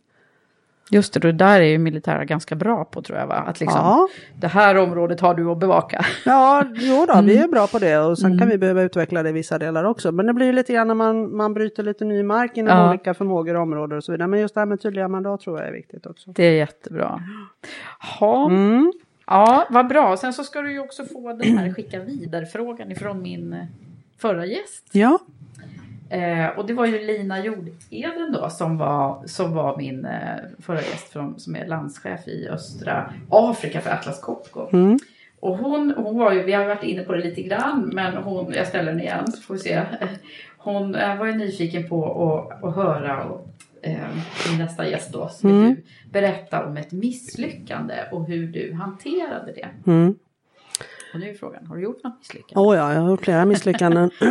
Just det, det där är ju militära ganska bra på tror jag. Va? Att liksom, Ja. Det här området har du att bevaka. Ja, jo då, vi Mm. är bra på det och sen kan vi behöva utveckla det i vissa delar också. Men det blir ju lite grann när man, man bryter lite ny mark inom Ja. olika förmågor och områden och så vidare. Men just det här med tydliga mandat tror jag är viktigt också. Det är jättebra. Ha. Mm. Ja, vad bra. Sen så ska du ju också få den här skicka vidare-frågan ifrån min eh, förra gäst. Ja. Eh, och det var ju Lina Jordeden då som var, som var min eh, förra gäst från, som är landschef i östra Afrika för Atlas Copco. Mm. Och hon, hon var ju, vi har varit inne på det lite grann, men hon, jag ställer den igen så får vi se. Hon eh, var ju nyfiken på att, att höra och, eh, min nästa gäst då, vill Mm. du berätta om ett misslyckande och hur du hanterade det. Mm. Och nu är frågan, har du gjort något misslyckande? Oh ja, jag har gjort flera misslyckanden.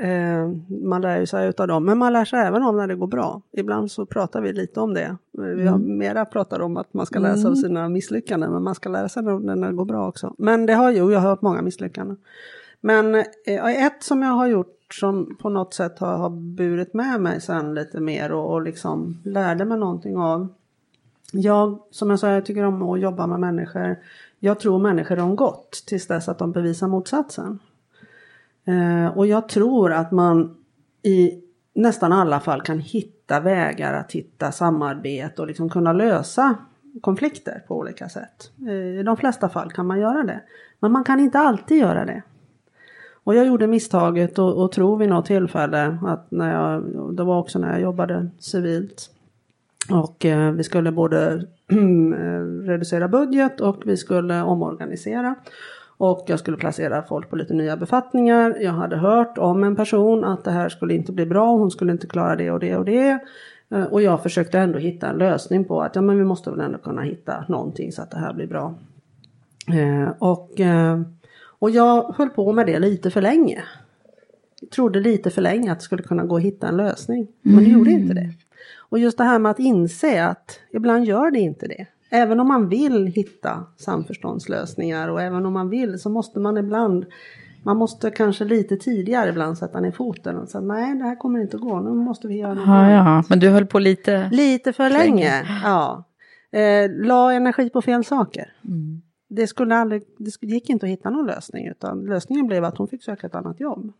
eh, man lär ju sig utav dem, men man lär sig även om när det går bra. Ibland så pratar vi lite om det. Vi har mera pratat om att man ska lära sig av sina misslyckanden, men man ska lära sig när det går bra också. Men det har ju, jag har hört många misslyckanden. Men eh, ett som jag har gjort som på något sätt har, har burit med mig sen lite mer och, och liksom lärde mig någonting av. Jag, som jag sa, jag tycker om att jobba med människor. Jag tror människor om gott tills dess att de bevisar motsatsen. Eh, och jag tror att man i nästan alla fall kan hitta vägar att hitta samarbete och liksom kunna lösa konflikter på olika sätt. Eh, I de flesta fall kan man göra det. Men man kan inte alltid göra det. Och jag gjorde misstaget och, och tror vid något tillfälle att när jag, det var också när jag jobbade civilt. Och eh, vi skulle både eh, reducera budget och vi skulle omorganisera. Och jag skulle placera folk på lite nya befattningar. Jag hade hört om en person att det här skulle inte bli bra, hon skulle inte klara det och det och det. Eh, Och jag försökte ändå hitta en lösning på att ja, men vi måste väl ändå kunna hitta någonting så att det här blir bra. Eh, och, eh, och jag höll på med det lite för länge. Jag trodde lite för länge att det skulle kunna gå att hitta en lösning. Men det gjorde inte det. Och just det här med att inse att ibland gör det inte det. Även om man vill hitta samförståndslösningar och även om man vill så måste man ibland man måste kanske lite tidigare ibland sätta ner foten och säga nej det här kommer inte att gå, nu måste vi göra något Ja, annat." ja, men du höll på lite... Lite för länge. länge, ja. Eh, la energi på fel saker. Mm. Det, skulle aldrig, det gick inte att hitta någon lösning utan lösningen blev att hon fick söka ett annat jobb.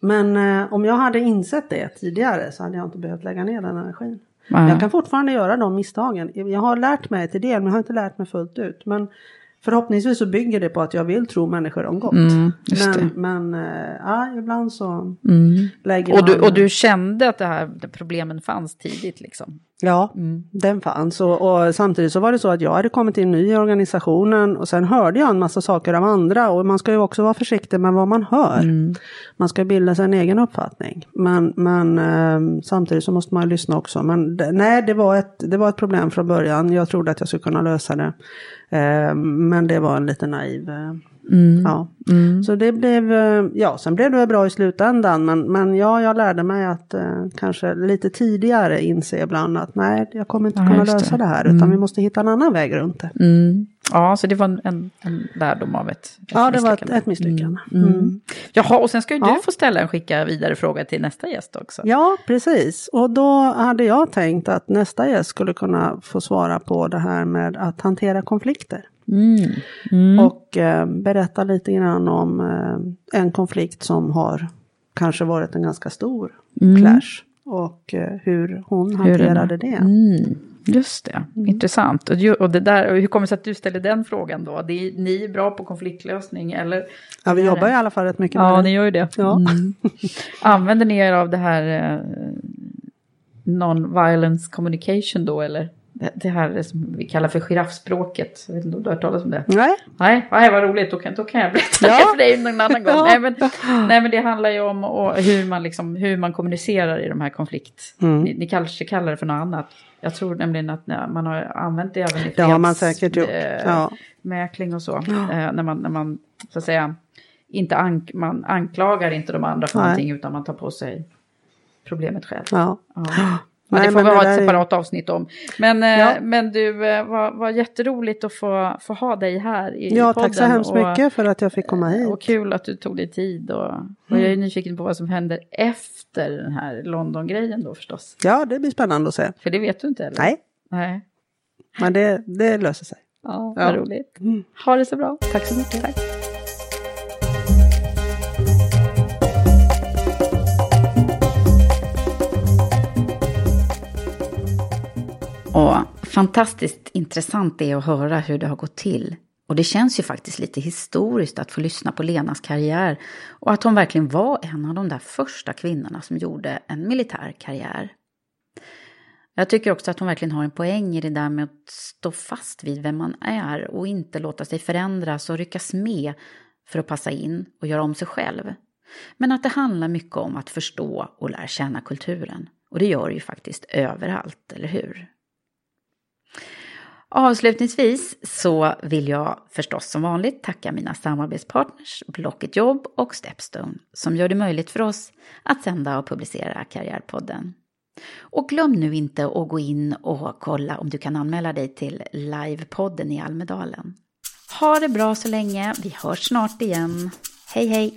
Men eh, om jag hade insett det tidigare så hade jag inte behövt lägga ner den energin. Nej. Jag kan fortfarande göra de misstagen. Jag har lärt mig till del men jag har inte lärt mig fullt ut. Men förhoppningsvis så bygger det på att jag vill tro människor om gott. Mm, men men äh, ja, ibland så Mm. lägger Och, du, man... och du kände att det här problemen fanns tidigt liksom? Ja, Mm. den fanns. Och, och samtidigt så var det så att jag hade kommit in ny i organisationen och sen hörde jag en massa saker av andra och man ska ju också vara försiktig med vad man hör. Mm. Man ska bilda sig en egen uppfattning. Men, men eh, samtidigt så måste man ju lyssna också. Men nej, det var, ett, det var ett problem från början. Jag trodde att jag skulle kunna lösa det. Eh, men det var en lite naiv eh, Mm. Ja, så det blev, eh, ja sen blev det bra i slutändan men, men ja, jag lärde mig att eh, kanske lite tidigare inse ibland att nej, jag kommer inte Ja, kunna just det. lösa det här utan Mm. vi måste hitta en annan väg runt det. Mm. Ja, så det var en, en, en lärdom av ett, ett Ja, det var ett, ett misslyckande. Mm. Mm. Mm. Jaha, och sen ska ju Ja. du få ställa en skicka vidare fråga till nästa gäst också. Ja, precis. Och då hade jag tänkt att nästa gäst skulle kunna få svara på det här med att hantera konflikter. Mm. Mm. Och eh, berätta lite grann om eh, en konflikt som har kanske varit en ganska stor Mm. clash. Och eh, hur hon Hur hanterade den- det. Mm. Just det, intressant. Och, och, det där, och hur kommer det sig att du ställer den frågan då? Det är, ni är bra på konfliktlösning eller? Ja, vi jobbar det? i alla fall rätt mycket med Ja, det. ni gör ju det. Ja. Mm. Använder ni er av det här eh, non-violence communication då eller? Det, här som vi kallar för giraffspråket. Jag vet inte om du har hört talas om det? Nej. Nej, nej vad roligt, då kan, då kan jag berätta Ja. det för dig någon annan gång. Ja. Nej, men, nej men det handlar ju om och hur, man liksom, hur man kommunicerar i de här konflikt. Mm. Ni, ni kanske kallar det för något annat. Jag tror nämligen att man har använt det även i Det har man freds- säkert gjort. eh, Ja. mäkling och så. Ja. Eh, när, man, när man så att säga inte ank man anklagar inte de andra för Nej. någonting utan man tar på sig problemet själv. Ja. Ja. Ja, Nej, det får men vi ha ett är- separat avsnitt om. Men, eh, Ja. men du, eh, vad, vad jätteroligt att få, få ha dig här i Ja, podden. tack så hemskt och, mycket för att jag fick komma hit. Och kul att du tog dig tid. Och, och Mm. jag är nyfiken på vad som händer efter den här London-grejen då förstås. Ja, det blir spännande att se. För det vet du inte eller? Nej, Nej. men det, det löser sig. Ja, Ja. vad roligt. Mm. Ha det så bra. Tack så mycket. Tack. Och fantastiskt intressant det är att höra hur det har gått till. Och det känns ju faktiskt lite historiskt att få lyssna på Lenas karriär och att hon verkligen var en av de där första kvinnorna som gjorde en militär karriär. Jag tycker också att hon verkligen har en poäng i det där med att stå fast vid vem man är och inte låta sig förändras och ryckas med för att passa in och göra om sig själv. Men att det handlar mycket om att förstå och lära känna kulturen. Och det gör det ju faktiskt överallt, eller hur? Avslutningsvis så vill jag förstås som vanligt tacka mina samarbetspartners Blocket Jobb och Stepstone som gör det möjligt för oss att sända och publicera Karriärpodden. Och glöm nu inte att gå in och kolla om du kan anmäla dig till livepodden i Almedalen. Ha det bra så länge, vi hörs snart igen. Hej hej!